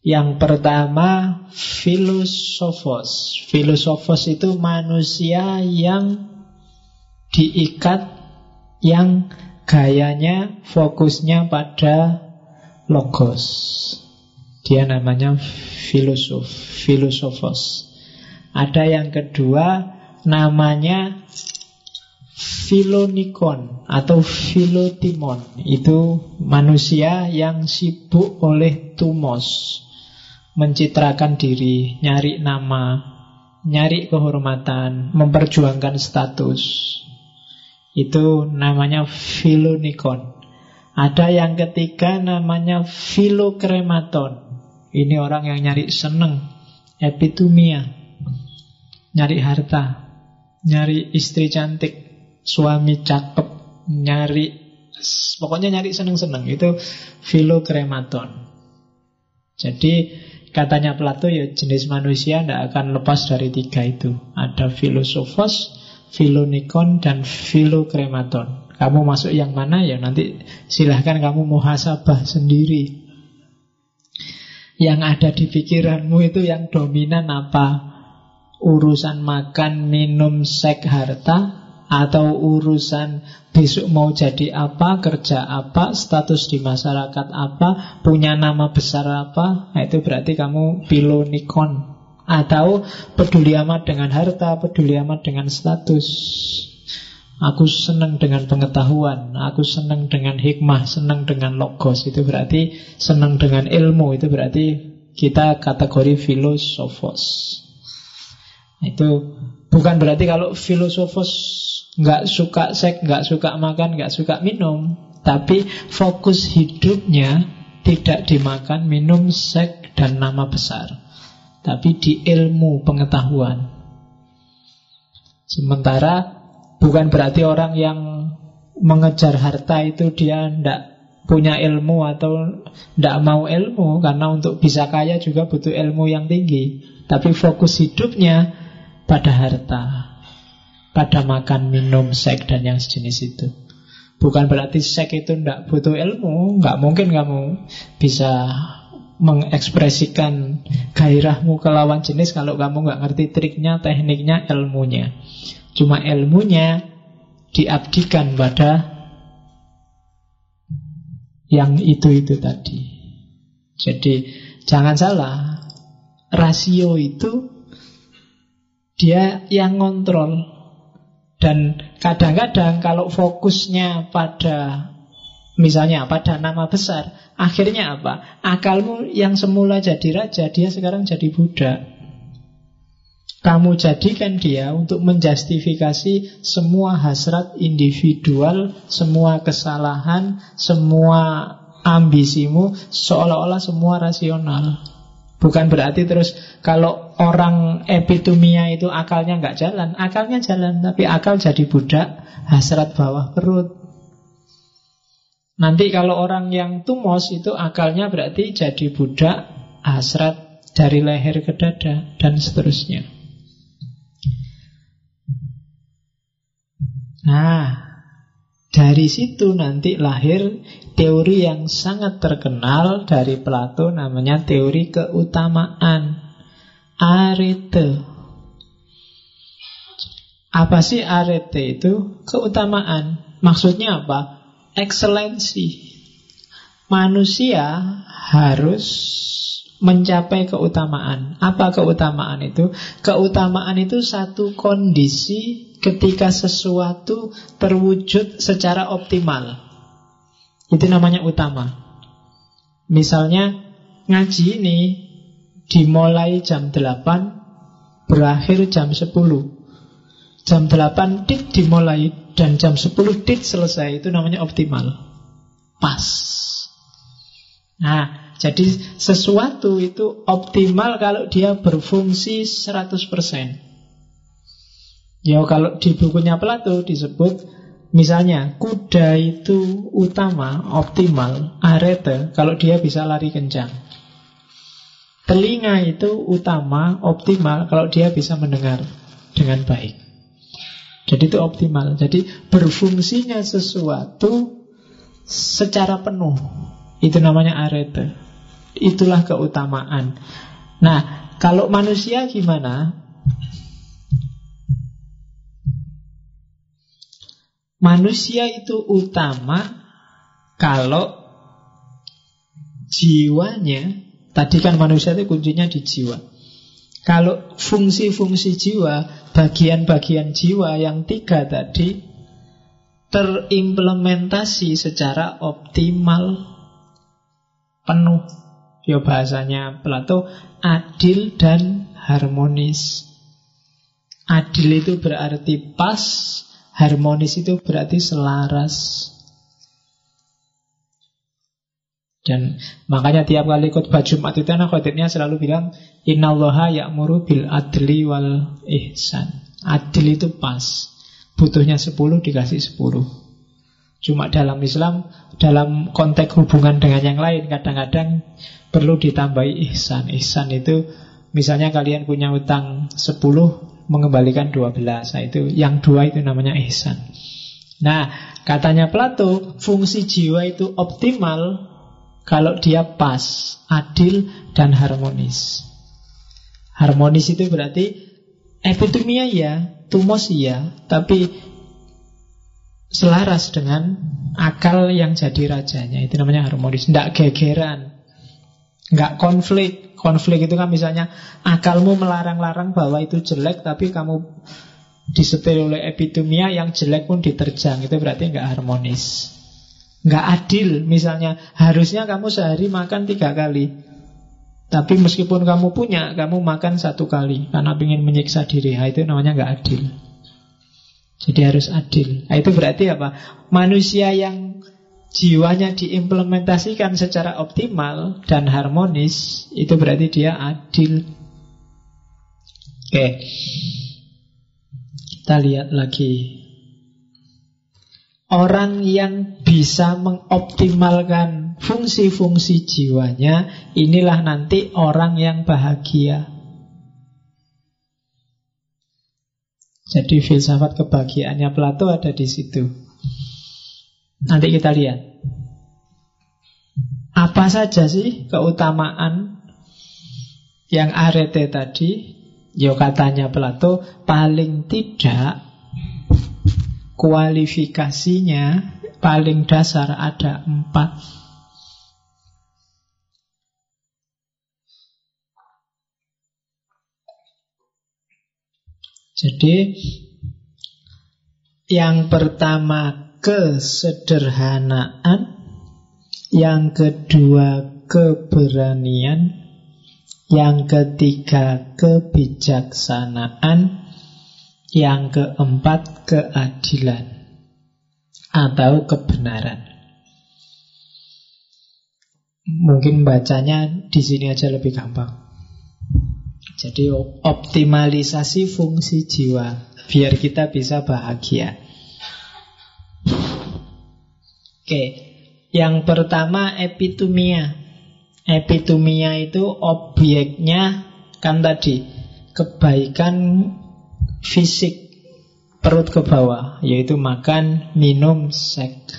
Yang pertama, filosofos. Filosofos itu manusia yang diikat, yang gayanya fokusnya pada logos. Dia namanya filosof, filosofos. Ada yang kedua, namanya Filonikon atau Filotimon itu manusia yang sibuk oleh tumos mencitrakan diri, nyari nama, nyari kehormatan, memperjuangkan status. Itu namanya Filonikon. Ada yang ketiga namanya Filokrematon. Ini orang yang nyari seneng, epitumia, nyari harta, nyari istri cantik, suami cakep nyari pokoknya nyari seneng-seneng itu filokrematon. Jadi katanya Plato ya jenis manusia tidak akan lepas dari tiga itu. Ada filosofos, filonikon dan filokrematon. Kamu masuk yang mana ya nanti silahkan kamu muhasabah sendiri. Yang ada di pikiranmu itu yang dominan apa? Urusan makan, minum, seks, harta atau urusan besok mau jadi apa, kerja apa, status di masyarakat apa, punya nama besar apa, nah itu berarti kamu pilonikon. Atau peduli amat dengan harta, peduli amat dengan status. Aku senang dengan pengetahuan, aku senang dengan hikmah, senang dengan logos. Itu berarti senang dengan ilmu, itu berarti kita kategori filosofos. Itu bukan berarti kalau filosofos nggak suka seks, nggak suka makan, nggak suka minum, tapi fokus hidupnya tidak dimakan, minum, seks, dan nama besar tapi di ilmu pengetahuan. Sementara bukan berarti orang yang mengejar harta itu dia tidak punya ilmu atau tidak mau ilmu karena untuk bisa kaya juga butuh ilmu yang tinggi. Tapi fokus hidupnya pada harta, pada makan, minum, seks dan yang sejenis itu. Bukan berarti seks itu tidak butuh ilmu, nggak mungkin kamu bisa mengekspresikan gairahmu ke lawan jenis kalau kamu nggak ngerti triknya, tekniknya, ilmunya. Cuma ilmunya diabdikan pada yang itu-itu tadi. Jadi jangan salah, rasio itu dia yang ngontrol. Dan kadang-kadang kalau fokusnya pada misalnya pada nama besar, Akhirnya apa? Akalmu yang semula jadi raja, dia sekarang jadi budak. Kamu jadikan dia untuk menjustifikasi semua hasrat individual, semua kesalahan, semua ambisimu, seolah-olah semua rasional. Bukan berarti terus kalau orang epitumia itu akalnya nggak jalan, akalnya jalan, tapi akal jadi budak, hasrat bawah perut. Nanti kalau orang yang tumos itu akalnya berarti jadi budak, hasrat dari leher ke dada, dan seterusnya. Nah, dari situ nanti lahir teori yang sangat terkenal dari Plato namanya teori keutamaan. Arete. Apa sih arete itu? Keutamaan. Maksudnya apa? Excellency, Manusia harus mencapai keutamaan. Apa keutamaan itu? Keutamaan itu satu kondisi ketika sesuatu terwujud secara optimal. Itu namanya utama. Misalnya ngaji ini dimulai jam 8, berakhir jam 10. Jam 8 tit dimulai dan jam 10 tit selesai itu namanya optimal. Pas. Nah, jadi sesuatu itu optimal kalau dia berfungsi 100%. Ya kalau di bukunya Plato disebut misalnya kuda itu utama, optimal, arete kalau dia bisa lari kencang. Telinga itu utama, optimal kalau dia bisa mendengar dengan baik. Jadi itu optimal. Jadi berfungsinya sesuatu secara penuh. Itu namanya arete. Itulah keutamaan. Nah, kalau manusia gimana? Manusia itu utama kalau jiwanya, tadi kan manusia itu kuncinya di jiwa. Kalau fungsi-fungsi jiwa, bagian-bagian jiwa yang tiga tadi terimplementasi secara optimal, penuh. Ya bahasanya Plato adil dan harmonis. Adil itu berarti pas, harmonis itu berarti selaras. Dan makanya tiap kali khutbah Jumat itu anak khotibnya selalu bilang Innallaha ya'muru bil adli wal ihsan. Adil itu pas. Butuhnya 10 dikasih 10 Cuma dalam Islam Dalam konteks hubungan dengan yang lain Kadang-kadang perlu ditambahi ihsan. Ihsan itu Misalnya kalian punya utang 10 Mengembalikan 12 Nah itu yang dua itu namanya ihsan Nah katanya Plato Fungsi jiwa itu optimal kalau dia pas, adil, dan harmonis. Harmonis itu berarti epitomia ya, tumos ya, tapi selaras dengan akal yang jadi rajanya. Itu namanya harmonis. Tidak gegeran. Nggak konflik. Konflik itu kan misalnya akalmu melarang-larang bahwa itu jelek, tapi kamu disetir oleh epitemia yang jelek pun diterjang. Itu berarti nggak harmonis. Nggak adil. Misalnya harusnya kamu sehari makan tiga kali. Tapi meskipun kamu punya, kamu makan satu kali karena ingin menyiksa diri. Nah, itu namanya nggak adil. Jadi harus adil. Nah, itu berarti apa? Manusia yang jiwanya diimplementasikan secara optimal dan harmonis, itu berarti dia adil. Oke. Kita lihat lagi. Orang yang bisa mengoptimalkan fungsi-fungsi jiwanya, inilah nanti orang yang bahagia. Jadi filsafat kebahagiaannya Plato ada di situ. Nanti kita lihat. Apa saja sih keutamaan yang arete tadi? Yo katanya Plato paling tidak kualifikasinya paling dasar ada empat. Jadi yang pertama kesederhanaan, yang kedua keberanian, yang ketiga kebijaksanaan, yang keempat keadilan atau kebenaran. Mungkin bacanya di sini aja lebih gampang. Jadi optimalisasi fungsi jiwa biar kita bisa bahagia. Oke, yang pertama epitumia. Epitumia itu objeknya kan tadi kebaikan fisik perut ke bawah, yaitu makan, minum, seks.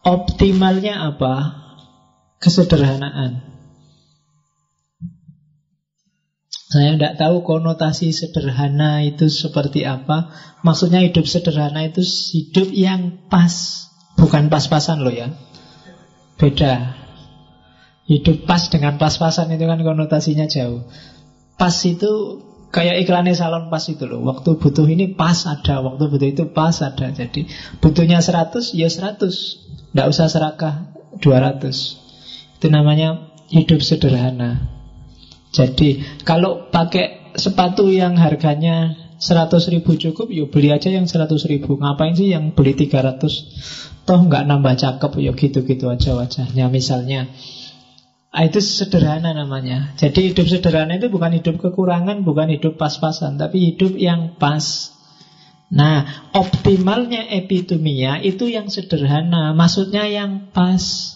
Optimalnya apa? Kesederhanaan. Saya tidak tahu konotasi sederhana itu seperti apa. Maksudnya hidup sederhana itu hidup yang pas. Bukan pas-pasan loh ya. Beda. Hidup pas dengan pas-pasan itu kan konotasinya jauh. Pas itu kayak iklannya salon pas itu loh. Waktu butuh ini pas ada, waktu butuh itu pas ada. Jadi butuhnya 100 ya 100. Tidak usah serakah 200. Itu namanya hidup sederhana. Jadi kalau pakai sepatu yang harganya 100 ribu cukup, yuk beli aja yang 100 ribu. Ngapain sih yang beli 300? Toh nggak nambah cakep, yuk gitu-gitu aja wajahnya misalnya. Ah, itu sederhana namanya. Jadi hidup sederhana itu bukan hidup kekurangan, bukan hidup pas-pasan, tapi hidup yang pas. Nah, optimalnya epitumia itu yang sederhana, maksudnya yang pas.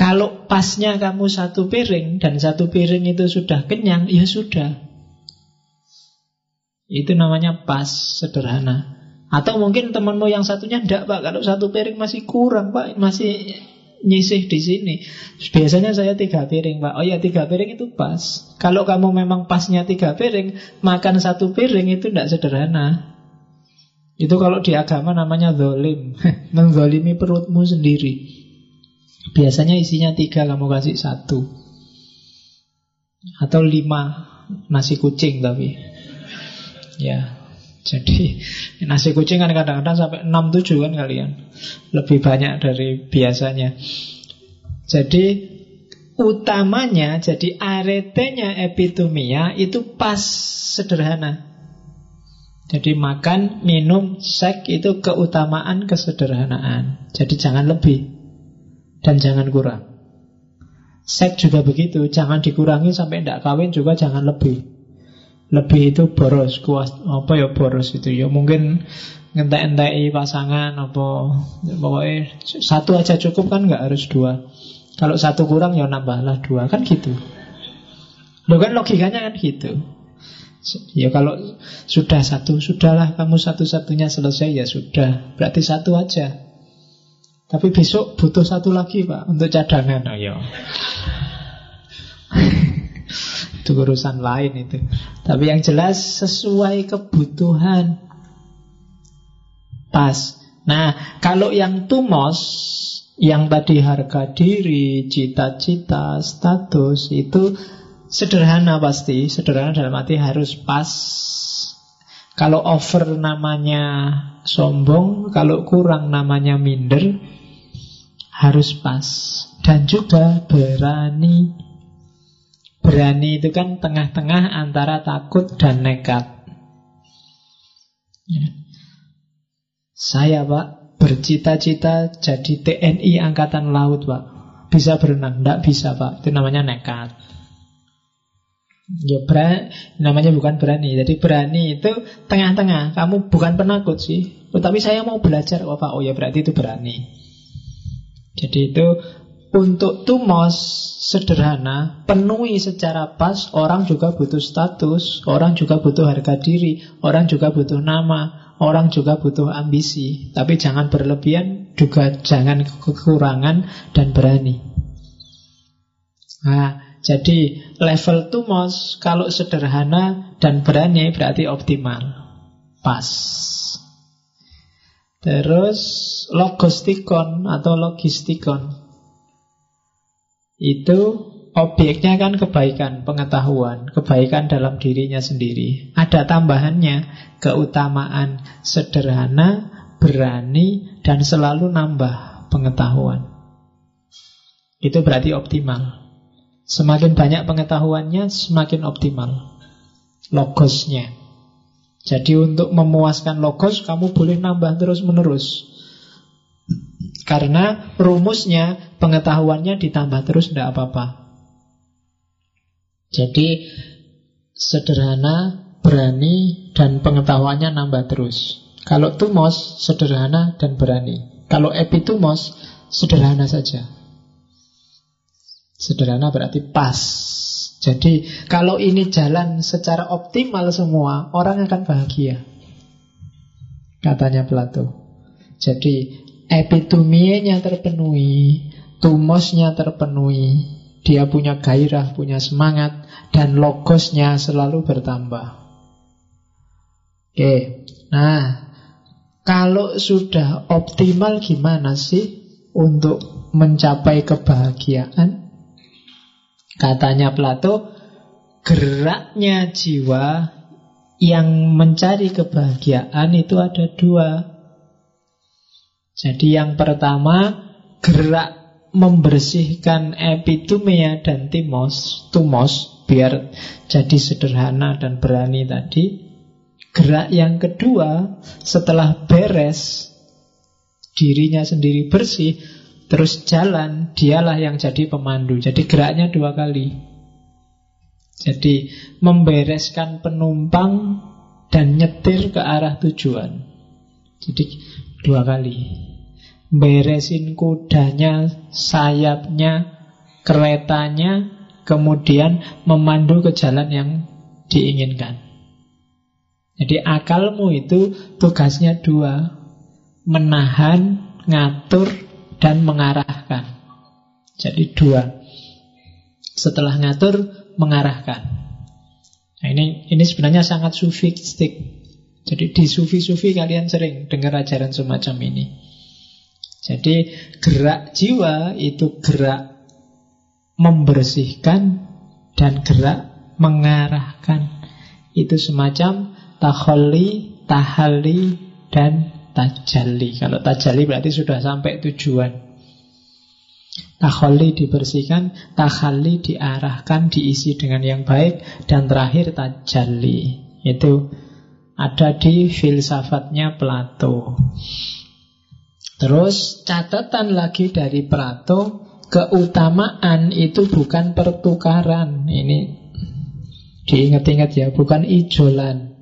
Kalau pasnya kamu satu piring dan satu piring itu sudah kenyang, ya sudah. Itu namanya pas, sederhana. Atau mungkin temanmu yang satunya enggak pak, kalau satu piring masih kurang pak, masih nyisih di sini. Biasanya saya tiga piring pak. Oh ya tiga piring itu pas. Kalau kamu memang pasnya tiga piring, makan satu piring itu tidak sederhana. Itu kalau di agama namanya zolim, [laughs] menzolimi perutmu sendiri. Biasanya isinya tiga, kamu kasih satu Atau lima nasi kucing tapi Ya. Jadi nasi kucing kan kadang-kadang sampai enam tujuh kan kalian. Lebih banyak dari biasanya. Jadi utamanya jadi aretenya epitumia itu pas sederhana. Jadi makan, minum, seks itu keutamaan kesederhanaan. Jadi jangan lebih dan jangan kurang. Seks juga begitu, jangan dikurangi sampai tidak kawin juga jangan lebih. Lebih itu boros, kuas apa ya boros itu ya mungkin ngentek-entek pasangan apa pokoknya satu aja cukup kan nggak harus dua. Kalau satu kurang ya nambahlah dua kan gitu. Lo kan logikanya kan gitu. Ya kalau sudah satu, sudahlah kamu satu-satunya selesai ya sudah. Berarti satu aja. Tapi besok butuh satu lagi Pak Untuk cadangan oh, ya. [laughs] Itu urusan lain itu Tapi yang jelas sesuai kebutuhan Pas Nah, kalau yang tumos, yang tadi harga diri, cita-cita, status, itu sederhana pasti. Sederhana dalam arti harus pas. Kalau over namanya sombong, kalau kurang namanya minder, harus pas. Dan juga berani. Berani itu kan tengah-tengah antara takut dan nekat. Ya. Saya pak bercita-cita jadi TNI Angkatan Laut pak Bisa berenang? Tidak bisa pak Itu namanya nekat Ya berani, namanya bukan berani. Jadi berani itu tengah-tengah. Kamu bukan penakut sih, tetapi saya mau belajar. Oh pak, oh ya berarti itu berani. Jadi itu untuk tumos sederhana, penuhi secara pas. Orang juga butuh status, orang juga butuh harga diri, orang juga butuh nama, Orang juga butuh ambisi, tapi jangan berlebihan, juga jangan kekurangan dan berani. Nah, jadi level tumos kalau sederhana dan berani berarti optimal. Pas. Terus logistikon atau logistikon itu Objeknya kan kebaikan, pengetahuan, kebaikan dalam dirinya sendiri. Ada tambahannya, keutamaan sederhana, berani, dan selalu nambah pengetahuan. Itu berarti optimal. Semakin banyak pengetahuannya, semakin optimal. Logosnya. Jadi untuk memuaskan logos, kamu boleh nambah terus-menerus. Karena rumusnya, pengetahuannya ditambah terus, tidak apa-apa. Jadi sederhana, berani, dan pengetahuannya nambah terus. Kalau tumos, sederhana dan berani. Kalau epitumos, sederhana saja. Sederhana berarti pas. Jadi kalau ini jalan secara optimal semua, orang akan bahagia. Katanya Plato. Jadi epituminya terpenuhi, tumosnya terpenuhi, dia punya gairah, punya semangat, dan logosnya selalu bertambah. Oke, nah kalau sudah optimal gimana sih untuk mencapai kebahagiaan? Katanya Plato, geraknya jiwa yang mencari kebahagiaan itu ada dua. Jadi yang pertama, gerak membersihkan epitumia dan timos, tumos, biar jadi sederhana dan berani tadi. Gerak yang kedua, setelah beres, dirinya sendiri bersih, terus jalan, dialah yang jadi pemandu. Jadi geraknya dua kali. Jadi membereskan penumpang dan nyetir ke arah tujuan. Jadi dua kali beresin kudanya, sayapnya, keretanya, kemudian memandu ke jalan yang diinginkan. Jadi akalmu itu tugasnya dua, menahan, ngatur, dan mengarahkan. Jadi dua. Setelah ngatur, mengarahkan. Nah, ini ini sebenarnya sangat sufistik. Jadi di sufi-sufi kalian sering dengar ajaran semacam ini. Jadi gerak jiwa itu gerak membersihkan dan gerak mengarahkan. Itu semacam taholi, tahali, dan tajalli. Kalau tajalli berarti sudah sampai tujuan. Taholi dibersihkan, tahali diarahkan, diisi dengan yang baik, dan terakhir tajalli. Itu ada di filsafatnya Plato. Terus catatan lagi dari Plato, keutamaan itu bukan pertukaran. Ini diingat-ingat ya, bukan ijolan.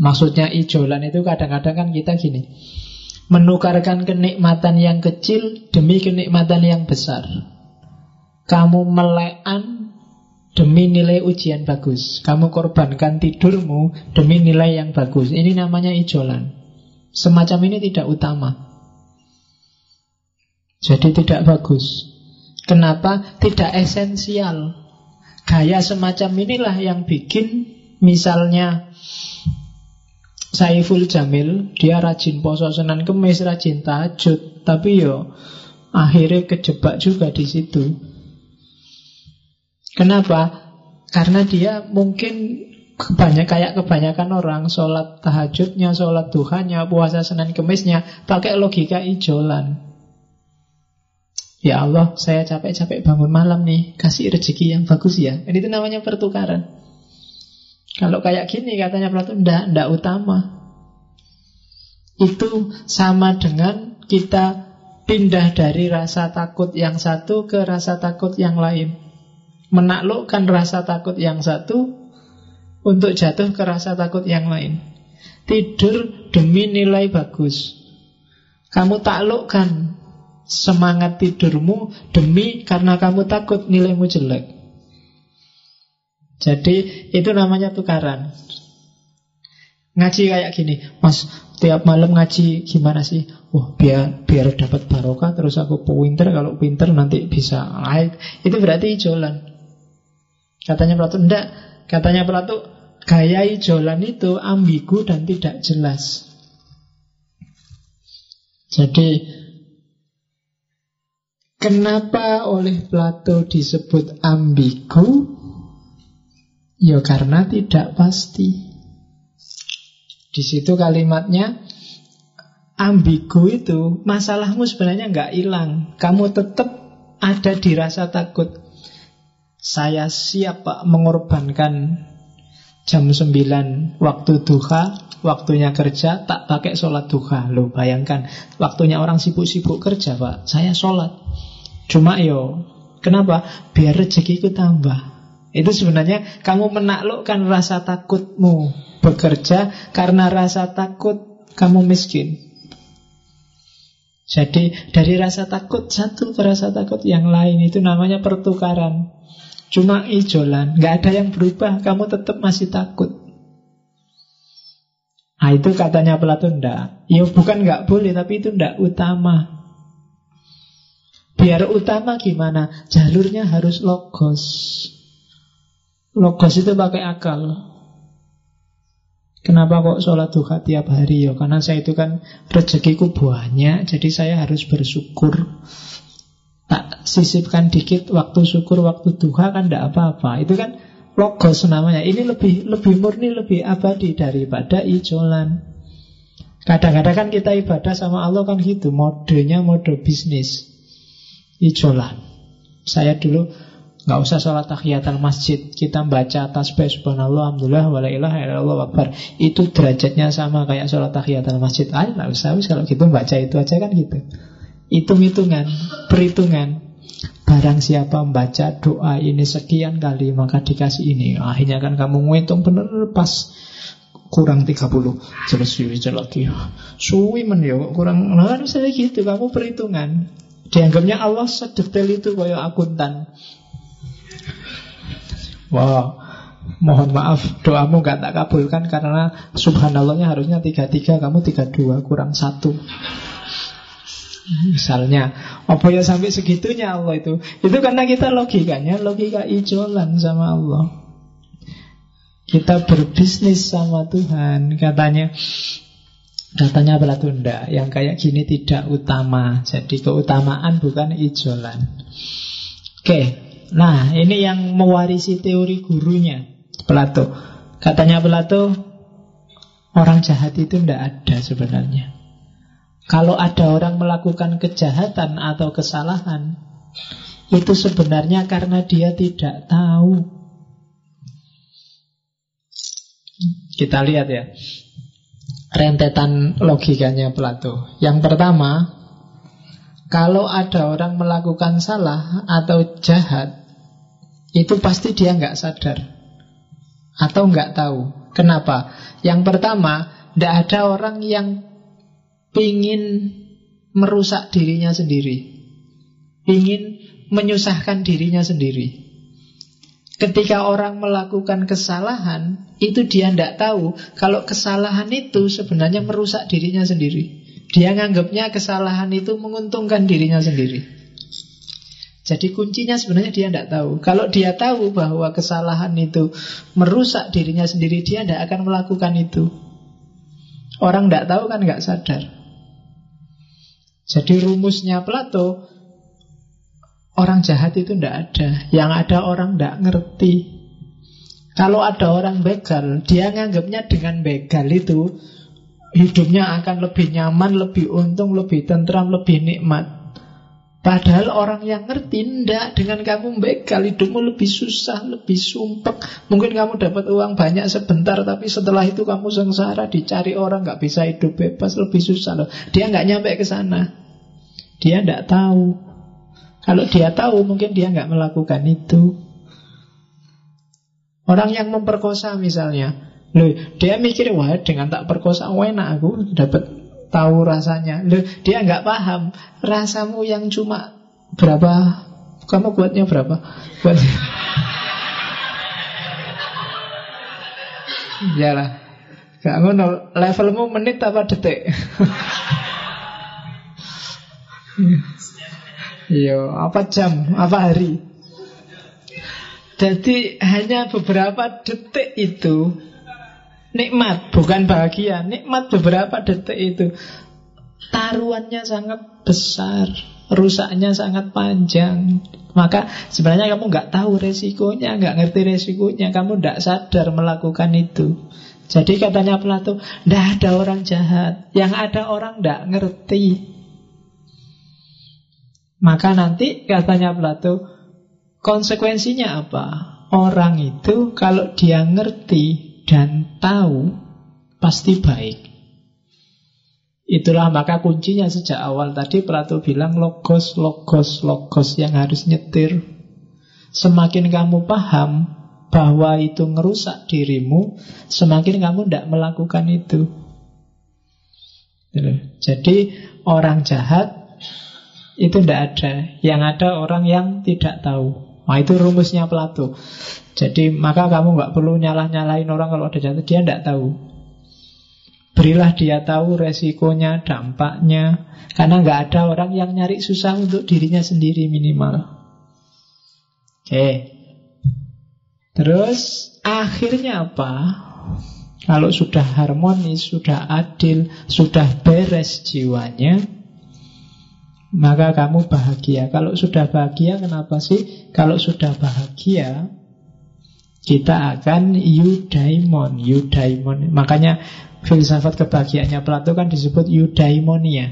Maksudnya ijolan itu kadang-kadang kan kita gini, menukarkan kenikmatan yang kecil demi kenikmatan yang besar. Kamu melekan demi nilai ujian bagus. Kamu korbankan tidurmu demi nilai yang bagus. Ini namanya ijolan. Semacam ini tidak utama. Jadi tidak bagus. Kenapa? Tidak esensial. Gaya semacam inilah yang bikin misalnya Saiful Jamil, dia rajin poso Senin Kemis, rajin tahajud, tapi yo akhirnya kejebak juga di situ. Kenapa? Karena dia mungkin kebanyak kayak kebanyakan orang sholat tahajudnya, sholat duhanya, puasa Senin Kemisnya pakai logika ijolan. Ya Allah, saya capek-capek bangun malam nih, kasih rezeki yang bagus ya. Ini itu namanya pertukaran. Kalau kayak gini katanya Plato, ndak, ndak utama. Itu sama dengan kita pindah dari rasa takut yang satu ke rasa takut yang lain. Menaklukkan rasa takut yang satu untuk jatuh ke rasa takut yang lain. Tidur demi nilai bagus. Kamu taklukkan semangat tidurmu demi karena kamu takut nilaimu jelek. Jadi itu namanya tukaran. Ngaji kayak gini, Mas, tiap malam ngaji gimana sih? Wah, biar biar dapat barokah terus aku pinter, kalau pinter nanti bisa naik. Itu berarti ijolan. Katanya Plato, enggak. Katanya Plato, gaya ijolan itu ambigu dan tidak jelas. Jadi Kenapa oleh Plato disebut ambigu? Ya karena tidak pasti. Di situ kalimatnya ambigu itu masalahmu sebenarnya nggak hilang. Kamu tetap ada di rasa takut. Saya siap Pak mengorbankan jam 9 waktu duha, waktunya kerja, tak pakai sholat duha. Loh bayangkan, waktunya orang sibuk-sibuk kerja Pak, saya sholat. Cuma yo, kenapa? Biar rezekiku tambah. Itu sebenarnya kamu menaklukkan rasa takutmu bekerja karena rasa takut kamu miskin. Jadi dari rasa takut satu ke rasa takut yang lain itu namanya pertukaran. Cuma ijolan, nggak ada yang berubah, kamu tetap masih takut. Nah itu katanya Plato ndak. Ya bukan nggak boleh, tapi itu ndak utama. Biar utama gimana? Jalurnya harus logos. Logos itu pakai akal. Kenapa kok sholat duha tiap hari ya? Karena saya itu kan rezekiku banyak, jadi saya harus bersyukur. Tak sisipkan dikit waktu syukur, waktu duha kan tidak apa-apa. Itu kan logos namanya. Ini lebih lebih murni, lebih abadi daripada ijolan. Kadang-kadang kan kita ibadah sama Allah kan gitu, modenya mode bisnis. Ijolan. Saya dulu Nggak usah sholat tahiyatul masjid Kita baca tasbih subhanallah Alhamdulillah Wa la ilaha illallah wakbar Itu derajatnya sama kayak sholat tahiyatul masjid Ah nggak usah Kalau gitu baca itu aja kan gitu Hitung-hitungan Perhitungan. Barang siapa membaca doa ini sekian kali Maka dikasih ini. Akhirnya kan kamu ngitung bener pas kurang 30 jelas lagi suwi men ya kurang. Nah saya gitu kamu perhitungan. Dianggapnya Allah sedetail itu kayak akuntan. Wow, mohon maaf doamu gak tak kabulkan karena subhanallahnya harusnya tiga tiga kamu tiga dua kurang satu. Misalnya, apa ya sampai segitunya Allah itu? Itu karena kita logikanya logika ijolan sama Allah. Kita berbisnis sama Tuhan, katanya. Katanya Platunda, yang kayak gini tidak utama. Jadi keutamaan bukan ijolan. Oke, Nah, ini yang mewarisi teori gurunya Plato. Katanya Plato, orang jahat itu tidak ada sebenarnya. Kalau ada orang melakukan kejahatan atau kesalahan, itu sebenarnya karena dia tidak tahu. Kita lihat ya, rentetan logikanya Plato. Yang pertama, kalau ada orang melakukan salah atau jahat, itu pasti dia nggak sadar atau nggak tahu. Kenapa? Yang pertama, tidak ada orang yang ingin merusak dirinya sendiri, ingin menyusahkan dirinya sendiri. Ketika orang melakukan kesalahan, itu dia tidak tahu kalau kesalahan itu sebenarnya merusak dirinya sendiri. Dia nganggapnya kesalahan itu menguntungkan dirinya sendiri. Jadi kuncinya sebenarnya dia tidak tahu. Kalau dia tahu bahwa kesalahan itu merusak dirinya sendiri, dia tidak akan melakukan itu. Orang tidak tahu kan nggak sadar. Jadi rumusnya Plato, orang jahat itu tidak ada. Yang ada orang tidak ngerti. Kalau ada orang begal, dia nganggapnya dengan begal itu hidupnya akan lebih nyaman, lebih untung, lebih tentram, lebih nikmat. Padahal orang yang ngerti ndak dengan kamu begal hidupmu lebih susah, lebih sumpek. Mungkin kamu dapat uang banyak sebentar, tapi setelah itu kamu sengsara, dicari orang nggak bisa hidup bebas, lebih susah loh. Dia nggak nyampe ke sana. Dia ndak tahu. Kalau dia tahu, mungkin dia nggak melakukan itu. Orang yang memperkosa misalnya, loh, dia mikir wah dengan tak perkosa, enak aku dapat tahu rasanya. Loh, dia nggak paham rasamu yang cuma berapa? Kamu kuatnya berapa? Kuatnya. [laughs] Iyalah. Gak ngono, levelmu menit apa detik? [laughs] Iya, apa jam, apa hari? Jadi hanya beberapa detik itu Nikmat, bukan bahagia. Nikmat beberapa detik itu. Taruhannya sangat besar Rusaknya sangat panjang. Maka sebenarnya kamu nggak tahu resikonya nggak ngerti resikonya. Kamu nggak sadar melakukan itu. Jadi katanya Plato Tidak ada orang jahat. Yang ada orang nggak ngerti. Maka nanti katanya Plato Konsekuensinya apa? Orang itu kalau dia ngerti dan tahu pasti baik. Itulah maka kuncinya sejak awal tadi Plato bilang logos, logos, logos yang harus nyetir. Semakin kamu paham bahwa itu ngerusak dirimu, semakin kamu tidak melakukan itu. Gitu. Jadi orang jahat itu tidak ada. Yang ada orang yang tidak tahu. Nah itu rumusnya Plato. Jadi maka kamu nggak perlu nyalah-nyalahin orang kalau ada jatuh. Dia tidak tahu. Berilah dia tahu resikonya, dampaknya. Karena nggak ada orang yang nyari susah untuk dirinya sendiri minimal. Oke. Terus akhirnya apa? Kalau sudah harmonis, sudah adil, sudah beres jiwanya Maka kamu bahagia Kalau sudah bahagia kenapa sih? Kalau sudah bahagia kita akan eudaimon, eudaimon. Makanya filsafat kebahagiaannya Plato kan disebut eudaimonia.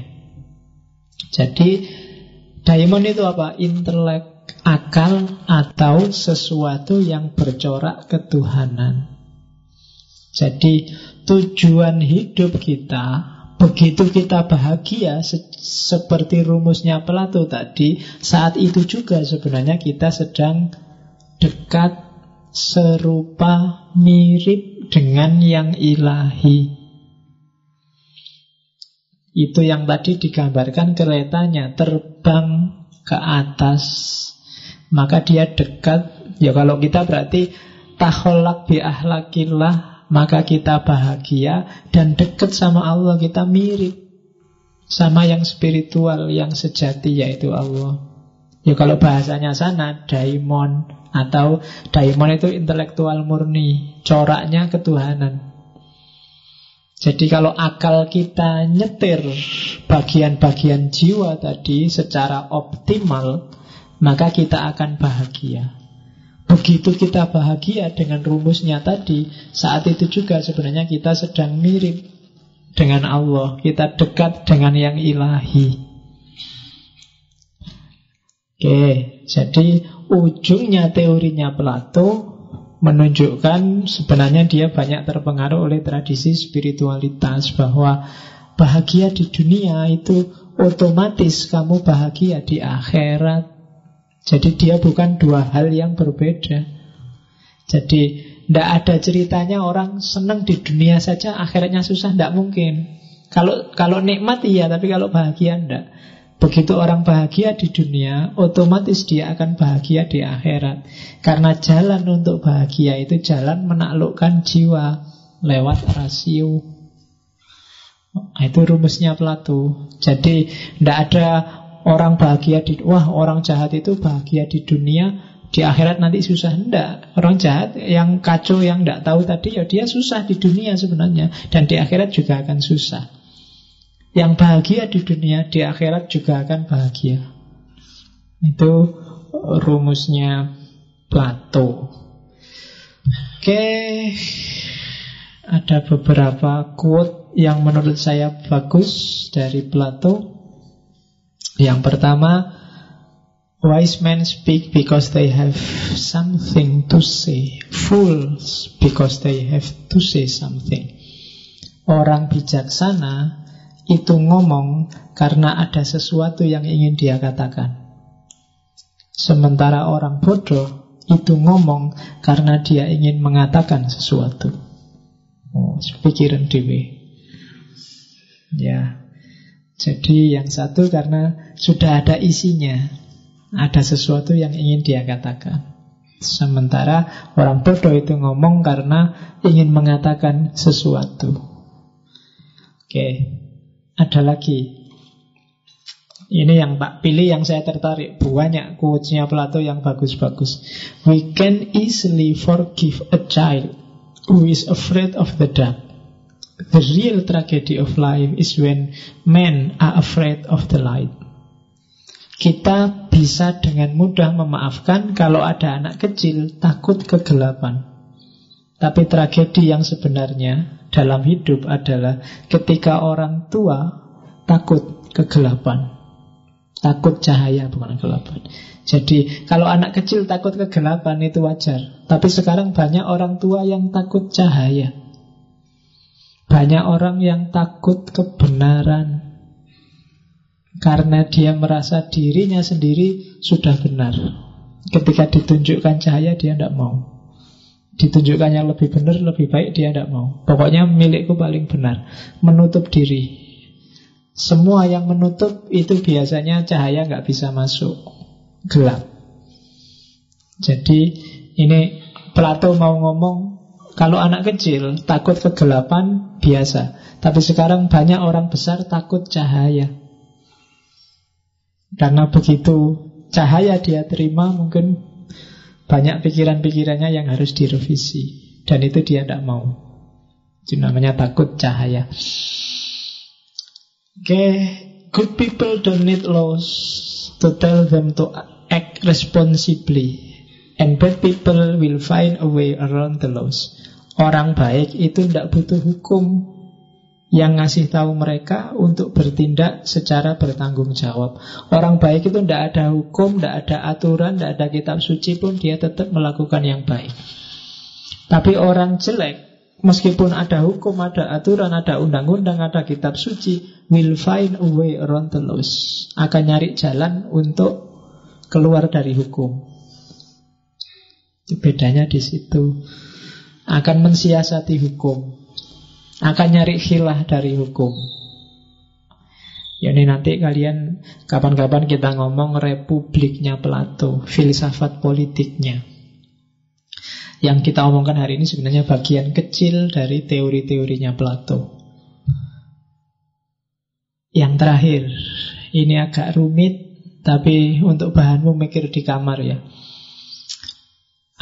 Jadi daimon itu apa? Intelek, akal atau sesuatu yang bercorak ketuhanan. Jadi tujuan hidup kita Begitu kita bahagia se seperti rumusnya Plato tadi, saat itu juga sebenarnya kita sedang dekat serupa mirip dengan yang ilahi. Itu yang tadi digambarkan keretanya terbang ke atas. Maka dia dekat. Ya kalau kita berarti taholak bi ahlakillah. Maka kita bahagia dan dekat sama Allah. Kita mirip sama yang spiritual, yang sejati yaitu Allah. Ya kalau bahasanya sana daimon atau daimon itu intelektual murni, coraknya ketuhanan. Jadi kalau akal kita nyetir bagian-bagian jiwa tadi secara optimal, maka kita akan bahagia. Begitu kita bahagia dengan rumusnya tadi, saat itu juga sebenarnya kita sedang mirip dengan Allah, kita dekat dengan yang ilahi. Oke, jadi ujungnya teorinya Plato menunjukkan sebenarnya dia banyak terpengaruh oleh tradisi spiritualitas bahwa bahagia di dunia itu otomatis kamu bahagia di akhirat. Jadi dia bukan dua hal yang berbeda. Jadi tidak ada ceritanya orang senang di dunia saja akhiratnya susah, tidak mungkin. Kalau kalau nikmat iya, tapi kalau bahagia tidak. Begitu orang bahagia di dunia, otomatis dia akan bahagia di akhirat. Karena jalan untuk bahagia itu jalan menaklukkan jiwa lewat rasio. Nah, itu rumusnya Plato. Jadi tidak ada orang bahagia di wah orang jahat itu bahagia di dunia, Di akhirat nanti susah. Enggak, orang jahat yang kacau Yang tidak tahu tadi ya dia susah di dunia sebenarnya. Dan di akhirat juga akan susah. Yang bahagia di dunia Di akhirat juga akan bahagia. Itu rumusnya Plato. Oke. Ada beberapa quote yang menurut saya bagus dari Plato Yang pertama Wise men speak because they have something to say. Fools because they have to say something. Orang bijaksana itu ngomong karena ada sesuatu yang ingin dia katakan. Sementara orang bodoh itu ngomong karena dia ingin mengatakan sesuatu. Oh, pikiran dewi. Ya. Jadi yang satu karena sudah ada isinya, ada sesuatu yang ingin dia katakan. Sementara orang bodoh itu ngomong karena ingin mengatakan sesuatu. Oke, ada lagi. Ini yang Pak pilih yang saya tertarik. Banyak quotes-nya Plato yang bagus-bagus. We can easily forgive a child who is afraid of the dark. The real tragedy of life is when men are afraid of the light. Kita bisa dengan mudah memaafkan kalau ada anak kecil takut kegelapan. Tapi tragedi yang sebenarnya dalam hidup adalah ketika orang tua takut kegelapan. Takut cahaya bukan kegelapan. Jadi kalau anak kecil takut kegelapan itu wajar. Tapi sekarang banyak orang tua yang takut cahaya. Banyak orang yang takut kebenaran. Karena dia merasa dirinya sendiri sudah benar. Ketika ditunjukkan cahaya dia tidak mau. Ditunjukkan yang lebih benar, lebih baik dia tidak mau. Pokoknya milikku paling benar. Menutup diri. Semua yang menutup itu biasanya cahaya nggak bisa masuk. Gelap. Jadi ini Plato mau ngomong Kalau anak kecil takut kegelapan biasa Tapi sekarang banyak orang besar takut cahaya karena begitu cahaya dia terima mungkin banyak pikiran-pikirannya yang harus direvisi. Dan itu dia tidak mau. Itu namanya takut cahaya. Oke, okay. good people don't need laws to tell them to act responsibly. And bad people will find a way around the laws. Orang baik itu tidak butuh hukum yang ngasih tahu mereka untuk bertindak secara bertanggung jawab. Orang baik itu tidak ada hukum, tidak ada aturan, tidak ada kitab suci pun dia tetap melakukan yang baik. Tapi orang jelek, meskipun ada hukum, ada aturan, ada undang-undang, ada kitab suci, will find a way around the laws. Akan nyari jalan untuk keluar dari hukum. Itu bedanya di situ. Akan mensiasati hukum akan nyari khilah dari hukum. Ya nanti kalian kapan-kapan kita ngomong republiknya Plato, filsafat politiknya. Yang kita omongkan hari ini sebenarnya bagian kecil dari teori-teorinya Plato. Yang terakhir, ini agak rumit, tapi untuk bahanmu mikir di kamar ya.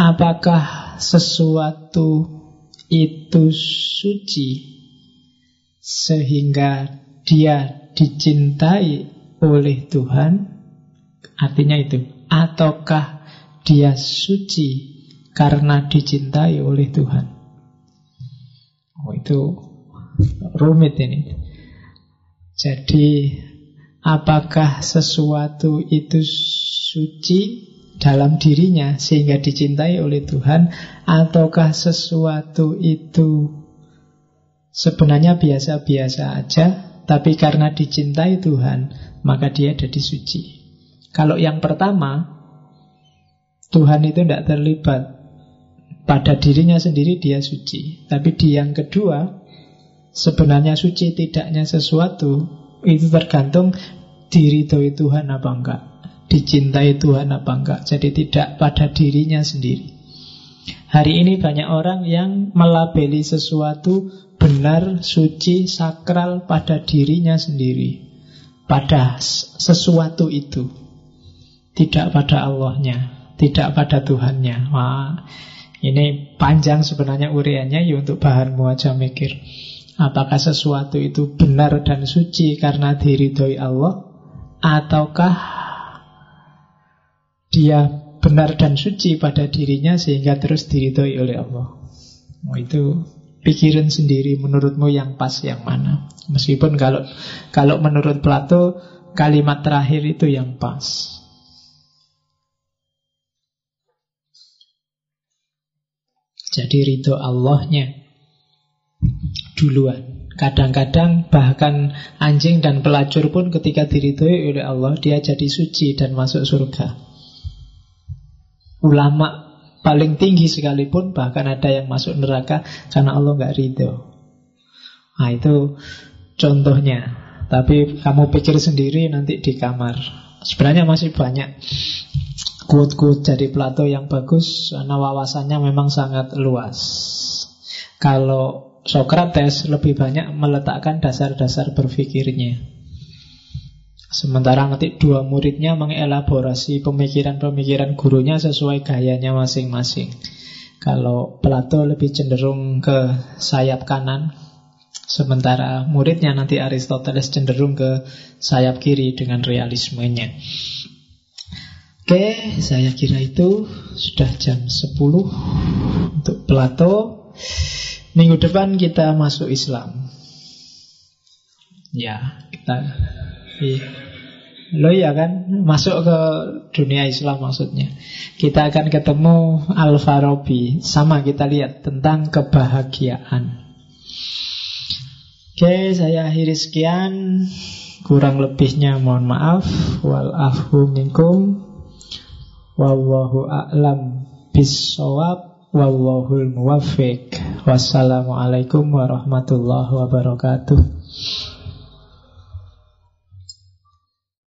Apakah sesuatu itu suci sehingga dia dicintai oleh Tuhan? Artinya itu ataukah dia suci karena dicintai oleh Tuhan? Oh itu rumit ini. Jadi apakah sesuatu itu suci dalam dirinya sehingga dicintai oleh Tuhan ataukah sesuatu itu sebenarnya biasa-biasa aja tapi karena dicintai Tuhan maka dia jadi suci. Kalau yang pertama Tuhan itu tidak terlibat pada dirinya sendiri dia suci. Tapi di yang kedua sebenarnya suci tidaknya sesuatu itu tergantung diri Tuhan apa enggak dicintai Tuhan apa enggak. Jadi tidak pada dirinya sendiri. Hari ini banyak orang yang melabeli sesuatu benar, suci, sakral pada dirinya sendiri. Pada sesuatu itu. Tidak pada Allahnya. tidak pada Tuhannya. Wah, ini panjang sebenarnya uriannya ya untuk bahanmu aja mikir. Apakah sesuatu itu benar dan suci karena diridhoi Allah ataukah dia benar dan suci pada dirinya sehingga terus diridhoi oleh Allah. Oh, itu pikirin sendiri menurutmu yang pas yang mana. Meskipun kalau kalau menurut Plato kalimat terakhir itu yang pas. Jadi ridho Allahnya duluan. Kadang-kadang bahkan anjing dan pelacur pun ketika diridhoi oleh Allah dia jadi suci dan masuk surga. Ulama paling tinggi sekalipun bahkan ada yang masuk neraka karena Allah nggak ridho. Nah itu contohnya. Tapi kamu pikir sendiri nanti di kamar. Sebenarnya masih banyak quote-quote dari Plato yang bagus karena wawasannya memang sangat luas. Kalau Socrates lebih banyak meletakkan dasar-dasar berpikirnya. Sementara nanti dua muridnya mengelaborasi pemikiran-pemikiran gurunya sesuai gayanya masing-masing. Kalau Plato lebih cenderung ke sayap kanan, sementara muridnya nanti Aristoteles cenderung ke sayap kiri dengan realismenya. Oke, saya kira itu sudah jam 10 untuk Plato. Minggu depan kita masuk Islam. Ya, kita iya. Lo ya kan masuk ke dunia Islam maksudnya. Kita akan ketemu Al-Farabi. Sama kita lihat tentang kebahagiaan. Oke, saya akhiri sekian. Kurang lebihnya mohon maaf. Wal afu minkum. Wallahu a'lam bisawab. Wallahul muwaffiq. Wassalamualaikum warahmatullahi wabarakatuh.